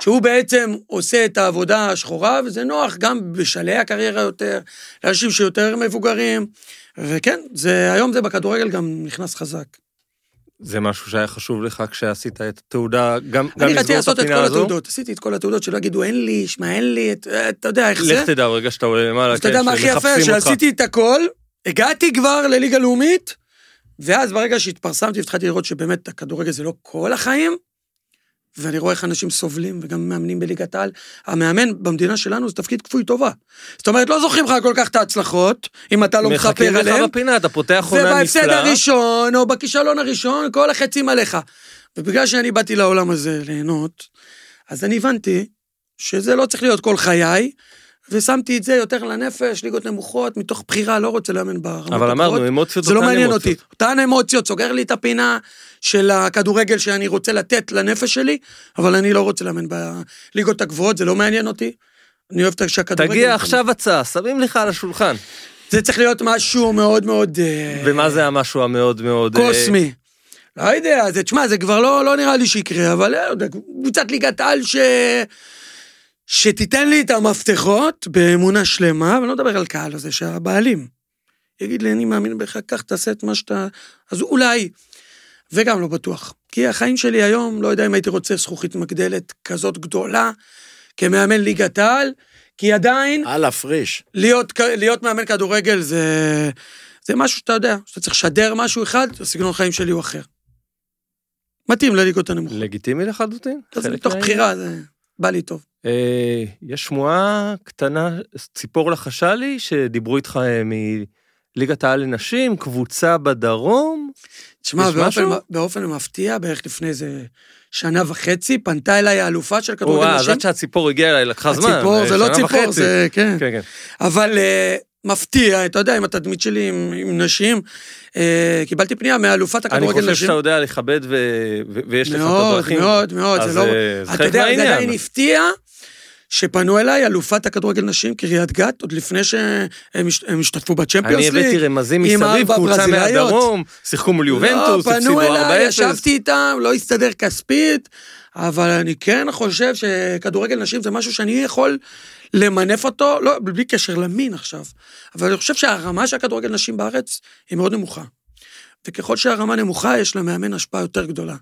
שהוא בעצם עושה את העבודה השחורה, וזה נוח גם בשלהי הקריירה יותר, לאנשים שיותר מבוגרים, וכן, זה, היום זה בכדורגל גם נכנס חזק. זה משהו שהיה חשוב לך כשעשית את התעודה, גם גם אני רציתי לסגור את לעשות את הפינה כל הזו. התעודות, עשיתי את כל התעודות, שלא יגידו אין לי, שמע אין לי, את- אתה יודע איך זה. לך תדע ברגע שאתה עולה למעלה, אז אתה כן, יודע מה הכי יפה? שמחפשים אותך. שעשיתי את הכל, הגעתי כבר לליגה לאומית, ואז ברגע שהתפרסמתי והתחלתי לראות שבאמת הכדורגל זה לא כל החיים, ואני רואה איך אנשים סובלים וגם מאמנים בליגת העל, המאמן במדינה שלנו זה תפקיד כפוי טובה. זאת אומרת, לא זוכרים לך כל כך את ההצלחות, אם אתה לא מחכים מכפר לך עליהם, בפינה, אתה פותח עונה ובהפסד נפלאה. הראשון, או בכישלון הראשון, כל החצים עליך. ובגלל שאני באתי לעולם הזה ליהנות, אז אני הבנתי שזה לא צריך להיות כל חיי, ושמתי את זה יותר לנפש, ליגות נמוכות, מתוך בחירה, לא רוצה לאמן ברמות אבל אמרנו, הגבוהות. אמוציות זה לא אותן מעניין אמוציות. אותי. אותן אמוציות, סוגר לי את הפינה של הכדורגל שאני רוצה לתת לנפש שלי, אבל אני לא רוצה לאמן בליגות הגבוהות, זה לא מעניין אותי. אני אוהב את שהכדורגל... תגיע עכשיו הצעה, שמים לך על השולחן. זה צריך להיות משהו מאוד מאוד... אה, ומה זה המשהו המאוד מאוד... אה, קוסמי. לא יודע, זה, תשמע, זה כבר לא, לא נראה לי שיקרה, אבל יודע, קבוצת ליגת על ש... שתיתן לי את המפתחות באמונה שלמה, ואני לא מדבר על קהל הזה, שהבעלים יגיד לי, אני מאמין בך, קח, תעשה את מה שאתה... אז אולי, וגם לא בטוח. כי החיים שלי היום, לא יודע אם הייתי רוצה זכוכית מגדלת כזאת גדולה, כמאמן ליגת העל, כי עדיין, על הפריש. להיות, להיות מאמן כדורגל זה, זה משהו שאתה יודע, שאתה צריך לשדר משהו אחד, הסגנון חיים שלי הוא אחר. מתאים לליגות הנמוכות. לגיטימי לחלוטין. חלק מתוך. בחירה, זה בא לי טוב. אה, יש שמועה קטנה, ציפור לחשה לי, שדיברו איתך אה, מליגת העל לנשים, קבוצה בדרום. תשמע, באופן? באופן מפתיע, בערך לפני איזה שנה וחצי, פנתה אליי האלופה של כדורגל וואה, אז נשים. עד שהציפור הגיע אליי, לקחה זמן. הציפור, אה, זה לא ציפור, וחצי. זה, כן. כן, כן. אבל אה, מפתיע, אתה יודע, עם התדמית שלי עם, עם נשים, אה, קיבלתי פנייה מאלופת אני הכדורגל חושב נשים. שאתה יודע לכבד ו- ו- ויש לך את מאוד, הדרכים. מאוד, מאוד, אז זה לא... זה אתה יודע, זה. עדיין הפתיע שפנו אליי אלופת הכדורגל נשים, קריית גת, עוד לפני שהם הש- הם השתתפו בצ'מפיונס אני ליג. הבאתי רמזים מסביב, קבוצה. מהדרום, שיחקו מול יובנטוס, לא, פנו 4-0. אליי, ישבתי איתם, לא הסתדר כספית, אבל אני כן חושב שכדורגל נשים זה משהו שאני יכול למנף אותו, לא, בלי קשר למין עכשיו, אבל אני חושב שהרמה של הכדורגל נשים בארץ היא מאוד נמוכה. וככל שהרמה נמוכה, יש למאמן השפעה יותר גדולה.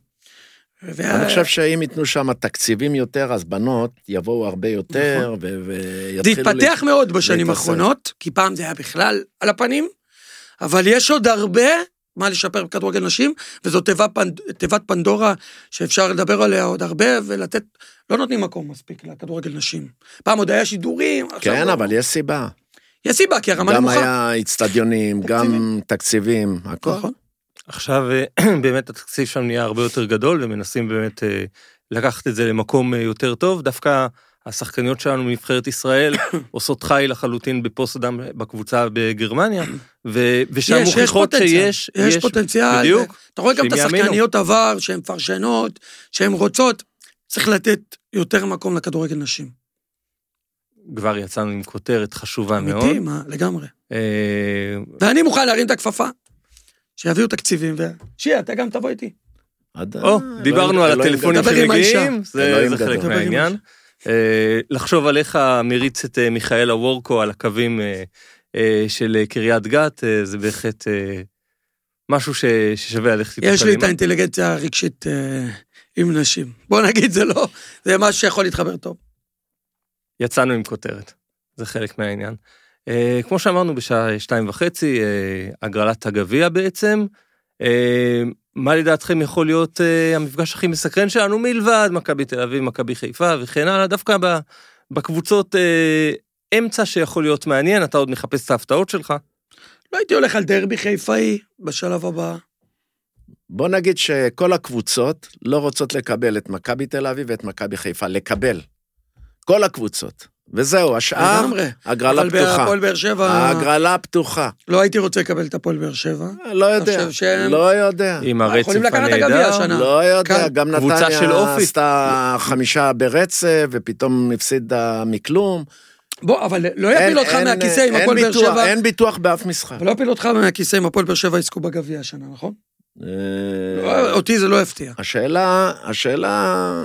וה- אני חושב שאם ייתנו שם תקציבים יותר, אז בנות יבואו הרבה יותר, נכון. זה ויתחילו... התפתח מאוד בשנים. האחרונות, כי פעם זה היה בכלל על הפנים, אבל יש עוד הרבה מה לשפר בכדורגל נשים, וזו תיבה פנד, תיבת פנדורה שאפשר לדבר עליה עוד הרבה, ולתת, לא נותנים מקום מספיק לכדורגל נשים. פעם עוד היה שידורים, כן, לא. אבל יש סיבה. יש סיבה, כי הרמה גם נמוכה. היה אצטדיונים, גם תקציבים, הכל. נכון. עכשיו אה, באמת התקציב שם נהיה הרבה יותר גדול, ומנסים באמת אה, לקחת את זה למקום אה, יותר טוב. דווקא השחקניות שלנו מנבחרת ישראל עושות חי לחלוטין בפוסט אדם בקבוצה בגרמניה, ו- ושם יש, יש מוכיחות פוטנציאל, שיש... יש פוטנציאל. בדיוק. אתה רואה גם את. השחקניות עבר, שהן מפרשנות, שהן רוצות. צריך לתת יותר מקום לכדורגל נשים. כבר יצאנו עם כותרת חשובה מאוד. אמיתי, מה, לגמרי. ואני מוכן להרים את הכפפה. שיביאו תקציבים, ושיהיה, אתה גם תבוא איתי. או, אלוהים- דיברנו על אלוהים הטלפונים. שמגיעים, זה. חלק מהעניין. אה, לחשוב על איך מריץ את אה, מיכאלה וורקו על הקווים אה, של קריית גת, זה בהחלט משהו ששווה ללכת איתו יש לי את. האינטליגנציה הרגשית עם נשים. בוא נגיד, זה לא, זה משהו שיכול להתחבר טוב. יצאנו עם כותרת, זה חלק מהעניין. אה, כמו שאמרנו, בשעה שתיים וחצי, אה, הגרלת הגביע בעצם. אה, מה לדעתכם יכול להיות אה, המפגש הכי מסקרן שלנו מלבד מכבי תל אביב, מכבי חיפה וכן הלאה, דווקא ב- בקבוצות אה, אמצע שיכול להיות מעניין, אתה עוד מחפש את ההפתעות שלך. לא הייתי הולך על דרבי חיפאי בשלב הבא. בוא נגיד שכל הקבוצות לא רוצות לקבל את מכבי תל אביב ואת מכבי חיפה, לקבל. כל הקבוצות. וזהו, השאר, לגמרי. הגרלה אבל פתוחה. בהפועל באר שבע, ההגרלה פתוחה. לא הייתי רוצה לקבל את הפועל באר שבע. לא יודע, לא יודע. עם הרצף יכולים לקחת את הגביע הנהדר. השנה. לא יודע, כאן. גם נתניה אופי. עשתה חמישה ברצף, ופתאום הפסידה מכלום. בוא, אבל לא יפיל אותך אין- מהכיסא עם הפועל באר שבע. אין ביטוח באף משחק. אבל לא יפיל אותך מהכיסא אם הפועל באר שבע יזכו בגביע השנה, נכון? אה, לא, אותי זה לא יפתיע. השאלה, השאלה,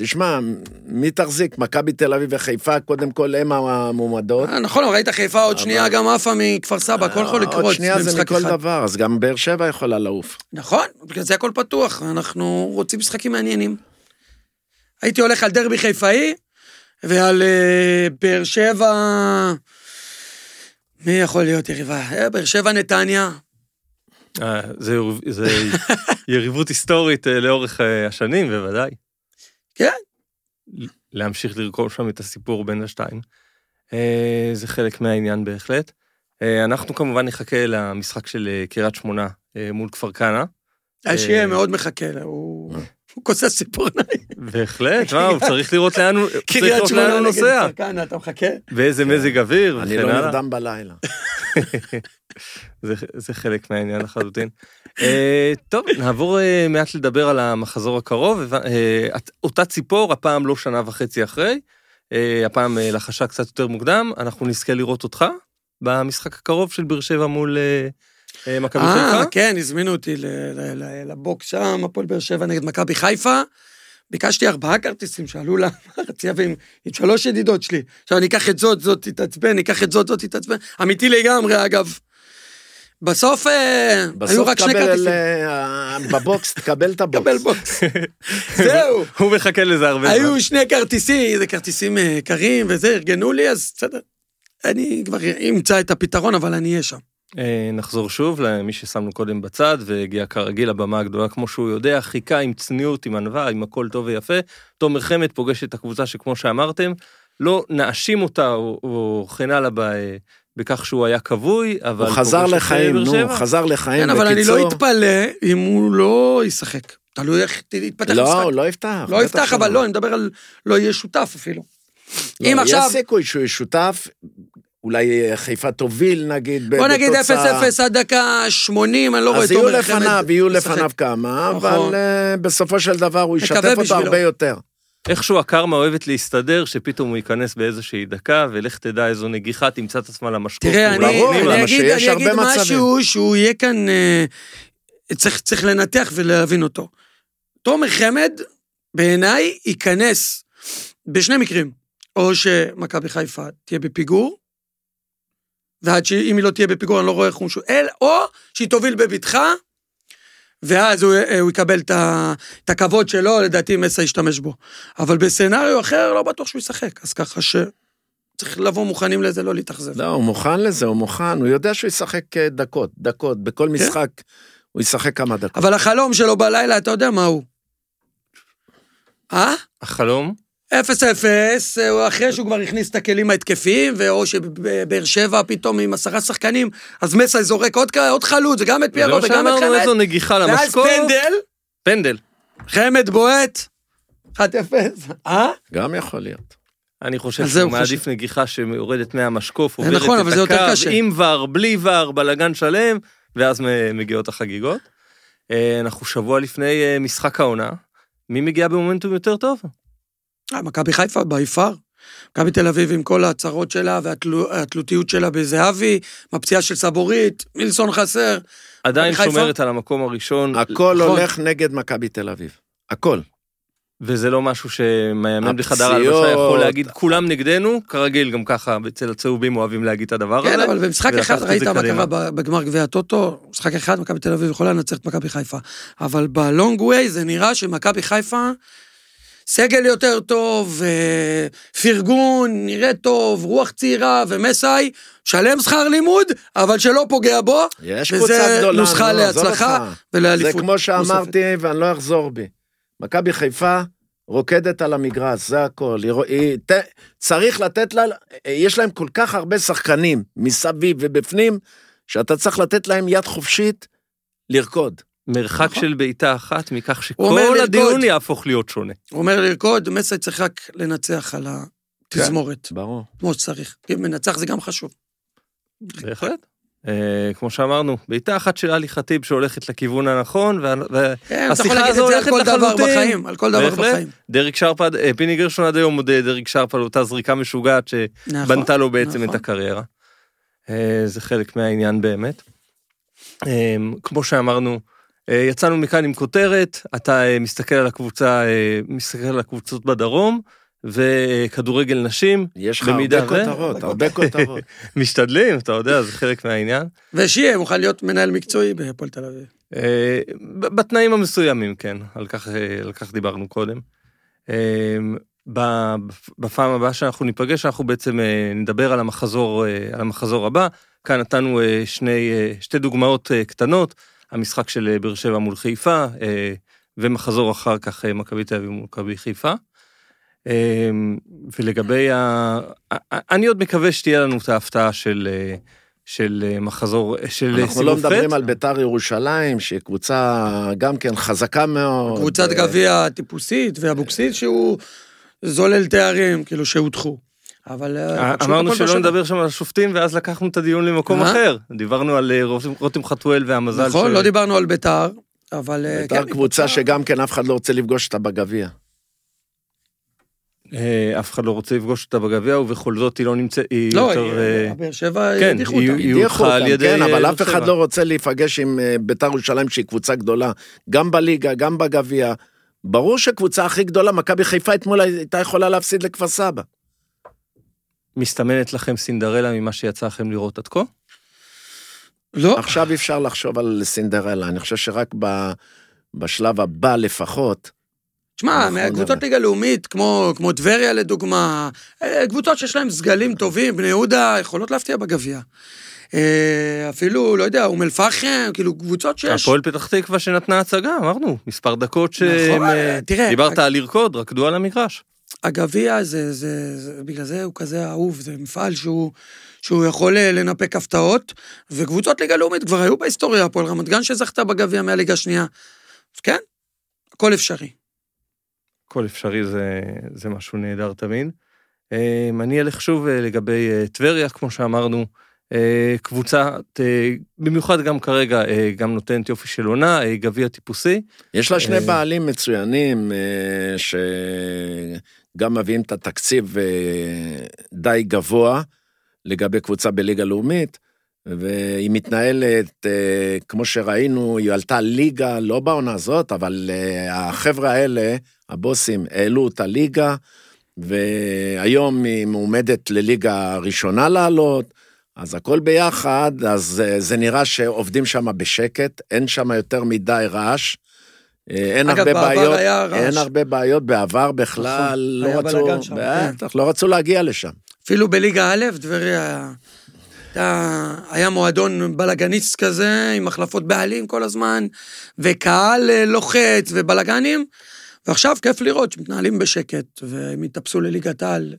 תשמע, מי תחזיק? מכבי תל אביב וחיפה, קודם כל הם המועמדות. אה, נכון, אבל ראית חיפה עוד שנייה גם עפה מכפר סבא, הכל יכול לקרות עוד שנייה זה מכל. דבר, אז גם באר שבע יכולה לעוף. נכון, בגלל זה הכל פתוח, אנחנו רוצים משחקים מעניינים. הייתי הולך על דרבי חיפאי, ועל אה, באר שבע... מי יכול להיות יריבה? אה, באר שבע נתניה. אה, זה יריב- זה יריבות היסטורית אה, לאורך אה, השנים, בוודאי. כן. להמשיך לרקום שם את הסיפור בין השתיים. אה, זה חלק מהעניין בהחלט. אה, אנחנו כמובן נחכה למשחק של אה, קריית שמונה מול כפר כנא. שיהיה אה. מאוד מחכה, לה, הוא הוא כוסס ציפורניים. בהחלט, מה, הוא צריך לראות לאן הוא צריך קריית לראות שמונה נגד נוסע. כפר כנא, אתה מחכה? ואיזה מזג אוויר אני לא. נרדם בלילה. זה, זה חלק מהעניין לחלוטין. אה, טוב, נעבור אה, מעט לדבר על המחזור הקרוב. אה, אותה ציפור, הפעם לא שנה וחצי אחרי, אה, הפעם אה, לחשה קצת יותר מוקדם, אנחנו נזכה לראות אותך במשחק הקרוב של באר שבע מול אה, אה, מכבי אה, חיפה. כן, הזמינו אותי ל- ל- ל- לבוקס שם, הפועל באר שבע נגד מכבי חיפה. ביקשתי ארבעה כרטיסים שעלו עם, עם שלוש ידידות שלי. עכשיו אני אקח את זאת, זאת תתעצבן, אני אקח את זאת, זאת תתעצבן. אמיתי לגמרי, אגב. בסוף, אה, היו בסוף רק שני תקבל, כרטיסים. אה, ב box, תקבל את ה box. קבל box. זהו. הוא מחכה לזה הרבה זמן. היו שני כרטיסים, זה כרטיסים אה, יקרים וזה, ארגנו לי, אז בסדר. אני כבר אמצא את הפתרון, אבל אני אהיה שם. נחזור שוב למי ששמנו קודם בצד והגיע כרגיל לבמה הגדולה כמו שהוא יודע, חיכה עם צניעות, עם ענווה, עם הכל טוב ויפה. תומר חמד פוגש את הקבוצה שכמו שאמרתם, לא נאשים אותה או, או כן הלאה בכך שהוא היה כבוי, אבל... הוא חזר לחיים, נו, שבע. חזר לחיים, כן, אבל אני בקיצור. לא אתפלא אם הוא לא ישחק. תלוי איך יתפתח לא, המשחק. הוא לא יפתח. לא יפתח. אבל לא, אני מדבר על לא יהיה שותף אפילו. לא, אם עכשיו- יש סיכוי שהוא יהיה שותף, אולי חיפה תוביל נגיד, בוא נגיד בתוצאה. 0-0 עד דקה 80, אני לא רואה אז את יהיו תומר חמד. לפניו, יהיו משחק. לפניו כמה, נכון. אבל אה, בסופו של דבר הוא ישתף אותו. הרבה יותר. איכשהו הקרמה אוהבת להסתדר, שפתאום הוא ייכנס באיזושהי דקה, ולך תדע איזו נגיחה תמצא את עצמה למשקוף. תראה, אני, אני, למה אגיד, אני אגיד. משהו שהוא יהיה כאן, אה, צריך, צריך לנתח ולהבין אותו. תומר חמד, בעיניי, ייכנס בשני מקרים. או שמכבי חיפה תהיה בפיגור, ועד שאם היא לא תהיה בפיגור, אני לא רואה איך הוא משהו, אל, או שהיא תוביל בבטחה, ואז הוא, אה, הוא יקבל את, הכבוד שלו, לדעתי מסע ישתמש בו. אבל בסצנריו אחר לא בטוח שהוא ישחק, אז ככה שצריך לבוא מוכנים לזה, לא להתאכזב. לא, הוא מוכן לזה, הוא מוכן, הוא יודע שהוא ישחק אה, דקות, דקות, בכל משחק הוא ישחק כמה דקות. אבל החלום שלו בלילה, אתה יודע מה הוא. אה? החלום? אפס אפס, הוא אחרי שהוא כבר הכניס את הכלים ההתקפיים, ואו שבאר שבע פתאום עם עשרה שחקנים, אז מסי זורק עוד, עוד חלוץ, וגם את זה פיירו לא וגם את חמד, איזו נגיחה ואז למשקוף. פנדל, פנדל. חמד בועט, 1-0, אה? גם יכול להיות. אני חושב שהוא מעדיף נגיחה שיורדת מהמשקוף, זה עוברת נכון, את הקו. עם ור, בלי ור, בלאגן שלם, ואז מגיעות החגיגות. אה, אנחנו שבוע לפני אה, משחק העונה. מי מגיע במומנטום יותר טוב? אה, מכבי חיפה, ביפר. מכבי תל אביב עם כל ההצהרות שלה והתלותיות שלה בזהבי, מהפציעה של סבורית, מילסון חסר. עדיין? שומרת על המקום הראשון, הכל נכון. הולך נגד מכבי תל אביב. הכל. וזה לא משהו שמאמן בחדר. ההלבשה יכול להגיד, כולם נגדנו, כרגיל, גם ככה, אצל הצהובים אוהבים להגיד את הדבר הזה. כן, אבל במשחק אחד את ראית מה. קרה בגמר גביע הטוטו, משחק אחד מכבי תל אביב יכולה לנצח את מכבי חיפה. אבל בלונג ווי זה נראה שמכבי חיפה, סגל יותר טוב, אה, פרגון, נראה טוב, רוח צעירה ומסאי, שלם שכר לימוד, אבל שלא פוגע בו, יש וזה קבוצה גדולה, נוסחה נו, עזוב להצלחה. ולאליפות. זה כמו שאמרתי, ואני לא אחזור בי. מכבי חיפה רוקדת על המגרש, זה הכל. היא, היא, ת, צריך לתת לה, יש להם כל כך הרבה שחקנים מסביב ובפנים, שאתה צריך לתת להם יד חופשית לרקוד. מרחק נכון. של בעיטה אחת מכך שכל. הדיון יהפוך להיות שונה. הוא אומר לרקוד, מסאי צריך רק לנצח על התזמורת, ברור. כמו שצריך. אם מנצח זה גם חשוב. בהחלט. אה, כמו שאמרנו, בעיטה אחת של עלי חטיב שהולכת לכיוון הנכון, וה- ו- כן, אתה יכול להגיד הזו את זה על הולכת כל דבר לחלוטין. בחיים, על כל דבר בהחלט. בחיים. דריק שרפד, אה, פיני גרשון עד היום מודה דריק שרפד, אותה זריקה משוגעת נכון, שבנתה לו בעצם נכון. את הקריירה. אה, זה חלק מהעניין באמת. אה, כמו שאמרנו, יצאנו מכאן עם כותרת, אתה אה, מסתכל על הקבוצה, אה, מסתכל על הקבוצות בדרום, וכדורגל נשים, יש לך הרבה ו- כותרות, הרבה כותרות. משתדלים, אתה יודע, זה חלק מהעניין. ושיהיה מוכן להיות מנהל מקצועי בהפועל תל אביב. אה, ב- בתנאים המסוימים, כן, על כך, אה, על כך דיברנו קודם. אה, בפעם הבאה שאנחנו ניפגש, אנחנו בעצם אה, נדבר על המחזור, אה, על המחזור הבא. כאן נתנו אה, שני, אה, שתי דוגמאות אה, קטנות, המשחק של אה, באר שבע מול חיפה, אה, ומחזור אחר כך אה, מכבי תל אביב מול מכבי חיפה. ולגבי ה... אני עוד מקווה שתהיה לנו את ההפתעה של... של מחזור, של אנחנו סיבוב לא ח'. מדברים על ביתר ירושלים, שהיא קבוצה גם כן חזקה מאוד. קבוצת גביע טיפוסית ואבוקסיס שהוא זולל תארים, כאילו שהודחו. אבל... אה, פשוט אמרנו שלא. נדבר שם על השופטים, ואז לקחנו את הדיון למקום אה? אחר. דיברנו על אה, רותם- חתואל והמזל נכון, לא דיברנו על ביתר, אבל... אה, ביתר כן, קבוצה שגם כן אף אחד לא רוצה לפגוש אותה בגביע. אה, אף אחד לא רוצה לפגוש אותה בגביע, ובכל זאת היא לא נמצאת, היא לא, יותר... אה, באר שבע כן, הדיחו היא- אותה. היא הדיחו הודחה על ידי, כן, אבל אה, אף אחד. לא רוצה להיפגש עם אה, ביתר ירושלים שהיא קבוצה גדולה, גם בליגה, גם בגביע. ברור שקבוצה הכי גדולה, מכבי חיפה אתמול הייתה יכולה להפסיד לכפר סבא. מסתמנת לכם סינדרלה ממה שיצא לכם לראות עד כה? לא, עכשיו אפשר לחשוב על סינדרלה, אני חושב שרק ב, בשלב הבא לפחות, תשמע, מהקבוצות אבל- ליגה לאומית, כמו כמו טבריה לדוגמה, אה, קבוצות שיש להן סגלים טובים, בני יהודה, יכולות להפתיע בגביע. אה, אפילו, לא יודע, אום אל-פחם, כאילו קבוצות שיש... הפועל פתח תקווה שנתנה הצגה, אמרנו, מספר דקות ש... נכון, אה, תראה, דיברת על לרקוד, רקדו על המגרש. הגביע זה, זה, זה, בגלל זה הוא כזה אהוב, זה מפעל שהוא, שהוא יכול אה, לנפק הפתעות, וקבוצות ליגה לאומית כבר היו בהיסטוריה, הפועל רמת גן שזכתה בגביע מהליגה השנייה. אז כן, הכל אפשרי. הכל אפשרי זה, זה משהו נהדר תמיד. אה, אני אלך שוב אה, לגבי טבריה, כמו שאמרנו, קבוצה, אה, במיוחד גם כרגע, אה, גם נותנת יופי של עונה, אה, גביע טיפוסי. יש לה שני אה, בעלים מצוינים, אה, שגם מביאים את התקציב אה, די גבוה לגבי קבוצה בליגה לאומית, והיא מתנהלת, אה, כמו שראינו, היא עלתה ליגה, לא בעונה הזאת, אבל אה, החבר'ה האלה, הבוסים, העלו את הליגה, והיום היא מועמדת לליגה ראשונה לעלות, אז הכל ביחד, אז אה, זה נראה שעובדים שם בשקט, אין שם יותר מדי רעש. אה, אין אגב, הרבה בעיות, היה רעש. אין הרבה בעיות, בעבר בכלל נכון, היה לא רצו, שם, כן. בטח, לא רצו להגיע לשם. אפילו בליגה א', טבריה היה, היה מועדון בלאגניסט כזה, עם החלפות בעלים כל הזמן, וקהל אה, לוחץ ובלאגנים, ועכשיו כיף לראות שמתנהלים בשקט, והם התאפסו לליגת העל,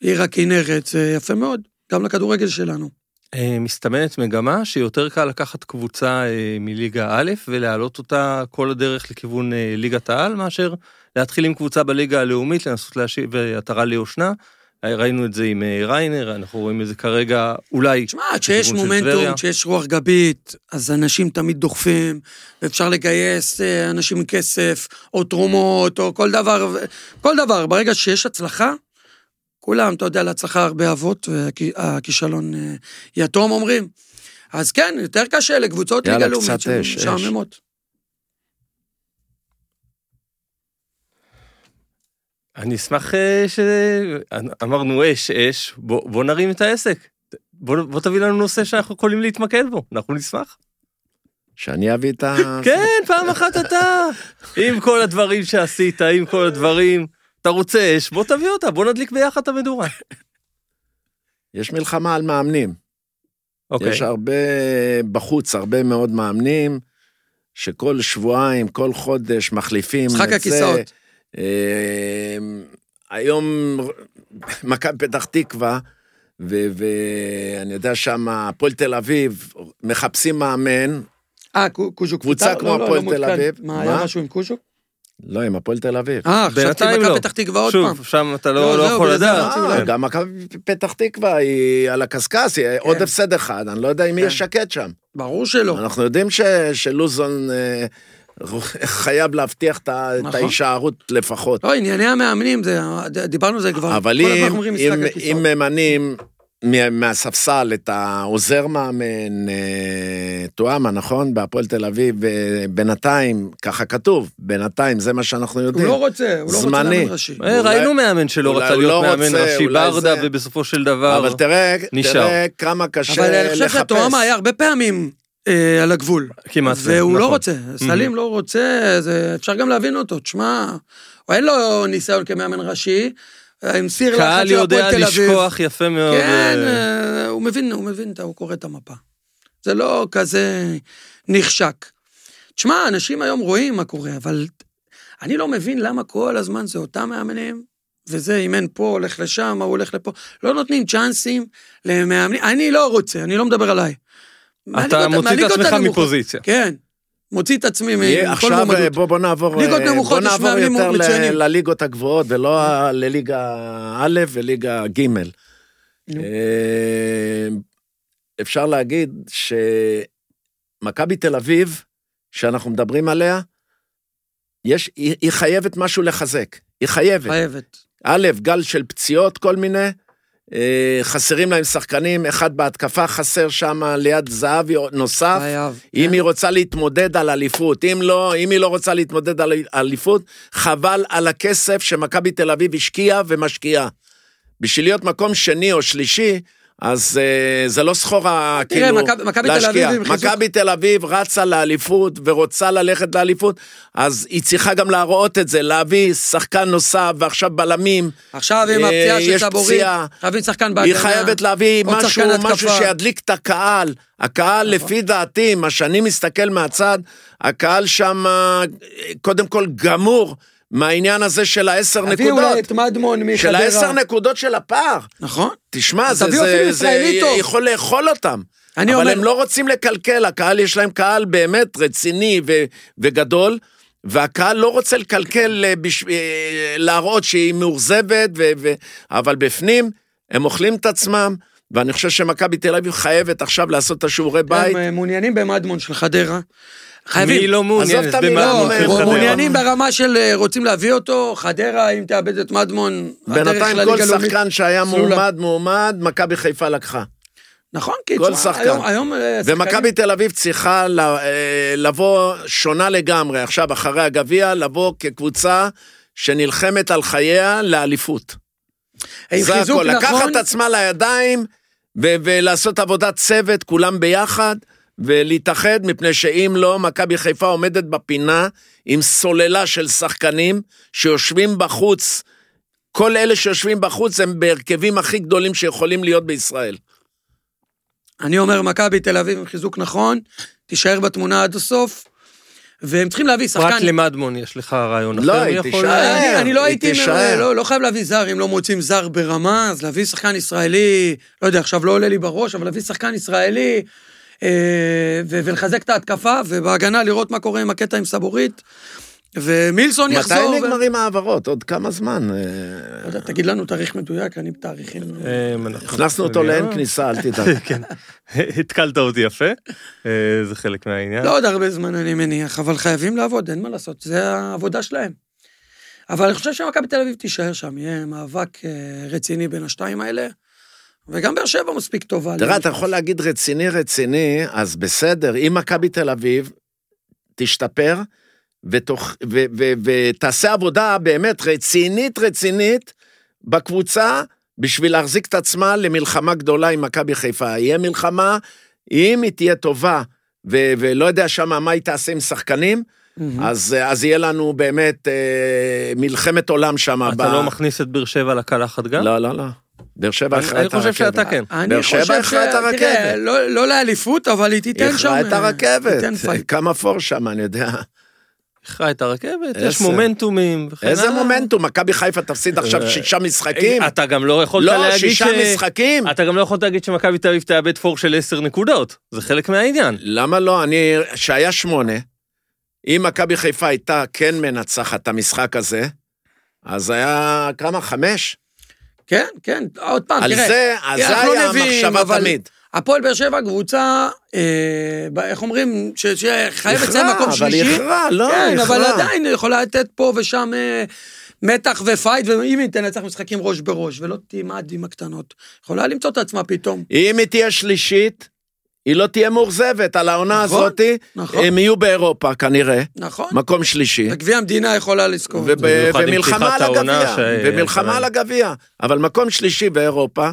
עיר הכנרת, זה יפה מאוד, גם לכדורגל שלנו. אה, מסתמנת מגמה שיותר קל לקחת קבוצה אה, מליגה א' ולהעלות אותה כל הדרך לכיוון אה, ליגת העל, מאשר להתחיל עם קבוצה בליגה הלאומית, לנסות להשיב עטרה ליושנה. ראינו את זה עם ריינר, אנחנו רואים את זה כרגע, אולי... תשמע, כשיש. מומנטום, כשיש רוח גבית, אז אנשים תמיד דוחפים, ואפשר לגייס אנשים עם כסף, או תרומות, או כל דבר, כל דבר. ברגע שיש הצלחה, כולם, אתה יודע, להצלחה הרבה אבות, והכישלון אה, יתום אומרים. אז כן, יותר קשה לקבוצות ליגה לאומית קצת שהן אש, אש. משעממות. אני אשמח אה, ש... אמרנו אש, אש, בוא, בוא נרים את העסק. בוא, בוא תביא לנו נושא שאנחנו יכולים להתמקד בו, אנחנו נשמח. שאני אביא את ה... כן, פעם אחת אתה. עם כל הדברים שעשית, עם כל הדברים. אתה רוצה אש, בוא תביא אותה, בוא נדליק ביחד את המדורה. יש מלחמה על מאמנים. אוקיי. יש הרבה בחוץ, הרבה מאוד מאמנים, שכל שבועיים, כל חודש מחליפים משחק את זה. הכיסאות. אה, היום מכבי פתח תקווה, ו- ואני יודע שם, הפועל תל אביב, מחפשים מאמן, אה, קו- קוז'וק. קבוצה? כמו לא, לא, הפועל לא תל. אביב. מה, היה מה? משהו עם קוז'וק? לא, עם הפועל תל אביב. אה, חשבתי בינתיים מכבי לא. פתח תקווה עוד פעם. שוב, שם אתה לא, לא, לא יכול לדעת. אה, אולי. גם מכבי פתח תקווה היא על הקשקש, היא עוד הפסד אחד, אני לא יודע אם כן. יהיה שקט שם. ברור שלא. אנחנו יודעים שלוזון אה, חייב להבטיח את נכון. ההישארות לפחות. לא, ענייני המאמנים, זה- דיברנו על זה כבר. אבל אם, ממנים מהספסל את העוזר מאמן, אה, טועמה, נכון? בהפועל תל אביב, אה, בינתיים, ככה כתוב, בינתיים, זה מה שאנחנו הוא יודעים. לא רוצה, הוא לא רוצה זמני. לאמן ראשי. אה, אולי- ראינו מאמן שלא אולי רצה הוא להיות לא מאמן רוצה, ראשי ברדה, זה- ובסופו של דבר אבל תראה, נשאר. תראה כמה קשה אבל אני חושב לחפש. שטועמה היה הרבה פעמים אה, על הגבול. כמעט. והוא לא נכון. רוצה, סלים לא רוצה, זה- אפשר גם להבין אותו. תשמע, הוא אין לו ניסיון כמאמן ראשי, עם סיר לחץ קהל של יודע הפועל תל אביב. לשכוח יפה מאוד. כן, אה, אה, הוא מבין, הוא מבין, הוא קורא את המפה. זה לא כזה נחשק. תשמע, אנשים היום רואים מה קורה, אבל אני לא מבין למה כל הזמן זה אותם מאמנים, וזה אימן פה, הולך לשם, ההוא הולך לפה. לא נותנים צ'אנסים למאמנים, אני לא רוצה, אני לא מדבר עליי. אתה מוציא את עצמך. מפוזיציה. כן, מוציא את עצמי מכל עכשיו מועמדות. בוא, בוא נעבור, ליגות אה, נמוכות, בוא נעבור יותר ל- מצוינים. לליגות הגבוהות ולא לליגה א' וליגה ג'. אה, אפשר להגיד שמכבי תל אביב, שאנחנו מדברים עליה, יש, היא, היא חייבת משהו לחזק. היא חייבת. חייבת. א', גל של פציעות כל מיני, אה, חסרים להם שחקנים, אחד בהתקפה חסר שם ליד זהבי נוסף. חייב. אם כן. היא רוצה להתמודד על אליפות, אם לא, אם היא לא רוצה להתמודד על אליפות, חבל על הכסף שמכבי תל אביב השקיעה ומשקיעה. בשביל להיות מקום שני או שלישי, אז אה, זה לא סחורה, תראה, כאילו, מכבי- מכבי תל להשקיע. אביב חיזוק- מכבי תל אביב רצה לאליפות ורוצה ללכת לאליפות, אז היא צריכה גם להראות את זה, להביא שחקן נוסף ועכשיו בלמים. עכשיו עם אה, הפציעה של פציעה. חייבים שחקן בהגנה. היא חייבת להביא משהו. משהו שידליק את הקהל. הקהל, נכון. לפי דעתי, מה שאני מסתכל מהצד, הקהל שם אה, קודם כל גמור מהעניין הזה של העשר נקודות. אולי את מדמון מחדרה. של העשר נקודות של הפער. נכון. תשמע, זה, זה, זה. יכול לאכול אותם. אבל אומר- הם לא רוצים לקלקל, הקהל, יש להם קהל באמת רציני ו- וגדול, והקהל לא רוצה לקלקל, אה, בש... אה, להראות שהיא מאוכזבת, ו... ו... אבל בפנים הם אוכלים את עצמם, ואני חושב שמכבי תל אביב חייבת עכשיו לעשות את השיעורי בית. הם אה, מעוניינים במדמון של חדרה. מי חייבים. לא מעוניין? עזוב את אז המילה, לא, של הוא חדרה. מעוניינים ברמה של אה, רוצים להביא אותו, חדרה, אם תאבד את מדמון, בינתיים כל. שחקן שהיה. מועמד, מועמד, מכבי חיפה לקחה. נכון, כי כל תשמע, שחקן. היום- היום... אה, ומכבי תל אביב צריכה ל- אה, לבוא שונה לגמרי, עכשיו, אחרי הגביע, לבוא כקבוצה שנלחמת על חייה לאליפות. זה הכל, לקחת נכון, את עצמה לידיים ולעשות עבודת צוות, כולם ביחד, ולהתאחד, מפני שאם לא, מכבי חיפה עומדת בפינה עם סוללה של שחקנים שיושבים בחוץ. כל אלה שיושבים בחוץ הם בהרכבים הכי גדולים שיכולים להיות בישראל. אני אומר, מכבי תל אביב עם חיזוק נכון, תישאר בתמונה עד הסוף, והם צריכים להביא פרט שחקן... למדמון, יש לך רעיון לא, אחר? היא יכול- תישאר. אני, אני לא היא הייתי, תישאר. לא, לא חייב להביא זר, אם לא מוצאים זר ברמה, אז להביא שחקן ישראלי, לא יודע, עכשיו לא עולה לי בראש, אבל להביא שחקן ישראלי, ולחזק את ההתקפה, ובהגנה לראות מה קורה עם הקטע עם סבורית, ומילסון מתי יחזור. ו- נגמרים העברות? עוד כמה זמן? אה, לא יודע, תגיד לנו תאריך מדויק, אני בתאריכים... אה, הכנסנו אותו לאין כניסה, אל תדאג. כן, התקלת אותי יפה, אה, זה חלק מהעניין. לא עוד הרבה זמן, אני מניח, אבל חייבים לעבוד, אין מה לעשות, זה העבודה שלהם. אבל אני חושב שמכבי תל אביב תישאר שם, יהיה מאבק אה, רציני בין השתיים האלה, וגם באר שבע מספיק טובה. תראה, אתה יכול להגיד רציני רציני, אז בסדר, אם מכבי תל אביב תשתפר ותוך- ו- ו- ותעשה עבודה באמת רצינית רצינית בקבוצה, בשביל להחזיק את עצמה למלחמה גדולה עם מכבי חיפה. יהיה מלחמה, אם היא תהיה טובה, ו- ולא יודע שמה מה היא תעשה עם שחקנים. אז, אז יהיה לנו באמת אה, מלחמת עולם שם. אתה לא מכניס את באר שבע לקלחת גם? לא, לא, לא. באר שבע אני- הכרעה אני את הרכבת. חושב שאתה כן. אני באר שבע חושב הכרעה את ש- הרכבת. תראה, לא לא לאליפות, אבל היא תיתן שם... הכרעה את אה, הרכבת. כמה פור שם, אני יודע. הכרעה את הרכבת, יש. מומנטומים וכן איזה. מומנטום, מכבי חיפה תפסיד עכשיו אה, שישה משחקים? אתה גם לא יכולת לא, להגיד שישה ש... משחקים? אתה גם לא יכולת להגיד שמכבי תל אביב תאבד פור של עשר נקודות, זה חלק מהעניין. למה לא? אני, שהיה שמונה, אם מכבי חיפה הייתה כן מנצחת את המשחק הזה, אז היה כמה? חמש? כן, כן, עוד פעם, על תראה. זה, על זה לא היה המחשבה אבל תמיד. הפועל באר שבע קבוצה, אה, איך אומרים, ש- שחייבת לציין מקום אבל שלישי. היא הכרעה, לא, כן, היא אבל. עדיין היא יכולה לתת פה ושם אה, מתח ופייט, ואם היא תנצח משחקים ראש בראש, ולא תימד עם הקטנות, יכולה למצוא את עצמה פתאום. אם היא תהיה שלישית, היא לא תהיה מאוכזבת על העונה נכון, הזאתי, נכון. הם יהיו באירופה כנראה, נכון. מקום שלישי. וגביע המדינה יכולה לזכור. וב- ומלחמה על הגביע, ש- ומלחמה. על הגביע, אבל מקום שלישי באירופה,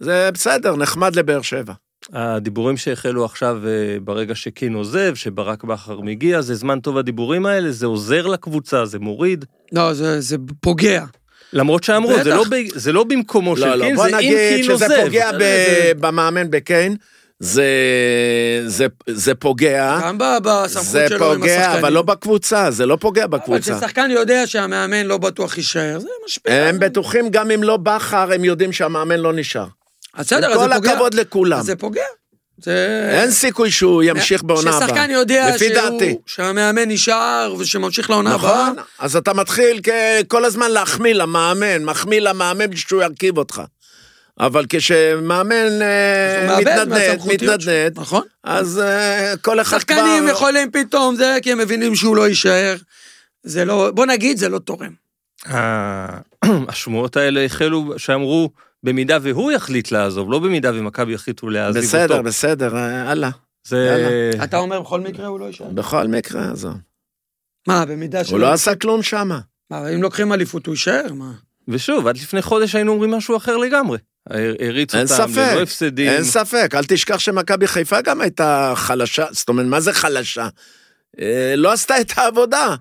זה בסדר, נחמד לבאר שבע. הדיבורים שהחלו עכשיו אה, ברגע שקין עוזב, שברק בכר מגיע, זה זמן טוב הדיבורים האלה, זה עוזר לקבוצה, זה מוריד. לא, זה זה פוגע. למרות שאמרו, זה. לא זה לא במקומו של לא, לא, קין, בוא זה אם נגיד קין עוזב. שזה פוגע ב- זה- במאמן בקיין, זה, זה, זה פוגע, גם בסמכות זה שלו עם השחקנים. פוגע, אבל לא בקבוצה, זה לא פוגע אבל בקבוצה. כששחקן יודע שהמאמן לא בטוח יישאר, זה משפיע. הם בטוחים, גם אם לא בכר, הם יודעים שהמאמן לא נשאר. בסדר, אז זה כל פוגע. הכבוד לכולם. זה פוגע. זה... אין סיכוי שהוא ימשיך בעונה הבאה. כששחקן יודע לפי שהוא, דעתי. שהמאמן נשאר ושממשיך לעונה הבאה, נכון, אז אתה מתחיל כל הזמן להחמיא למאמן, מחמיא למאמן בשביל שהוא ירכיב אותך. אבל כשמאמן אה, מתנדנד. מתנדנד, נכון. אז אה, כל אחד כבר... שחקנים יכולים פתאום זה, כי הם מבינים שהוא לא יישאר. זה לא, בוא נגיד, זה לא תורם. השמועות האלה החלו, שאמרו, במידה והוא יחליט לעזוב, לא במידה ומכבי יחליטו להעזיב אותו. בסדר, בסדר, אה, הלאה. זה... אתה אומר בכל מקרה הוא לא יישאר. בכל מקרה, עזוב. מה, במידה הוא לא עשה כלום שמה. מה, אם לוקחים אליפות הוא יישאר? מה? ושוב, עד לפני חודש היינו אומרים משהו אחר לגמרי. הריץ אותם ספק, ללא הפסדים. אין ספק, אל תשכח שמכבי חיפה גם הייתה חלשה, זאת אומרת, מה זה חלשה? אה, לא עשתה את העבודה.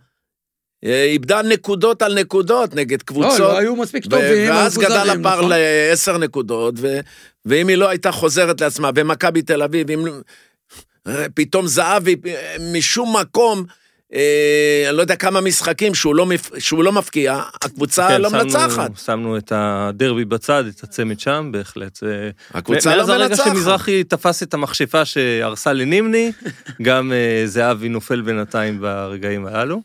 אה, איבדה נקודות על נקודות נגד לא, קבוצות. לא היו מספיק טובים, ואז גדל הפער נכון? לעשר נקודות, ו- ואם היא לא הייתה חוזרת לעצמה, ומכבי תל אביב, אם אה, פתאום זהבי אה, משום מקום, אה, אני לא יודע כמה משחקים שהוא לא, מפ- שהוא לא מפקיע, הקבוצה כן, לא שמנו- מנצחת. שמנו את הדרבי בצד, את הצמד שם, בהחלט. זה- הקבוצה מאז לא הרגע מנצחת. שמזרחי תפס את המכשפה שהרסה לנימני, גם אה, זהבי נופל בינתיים ברגעים הללו.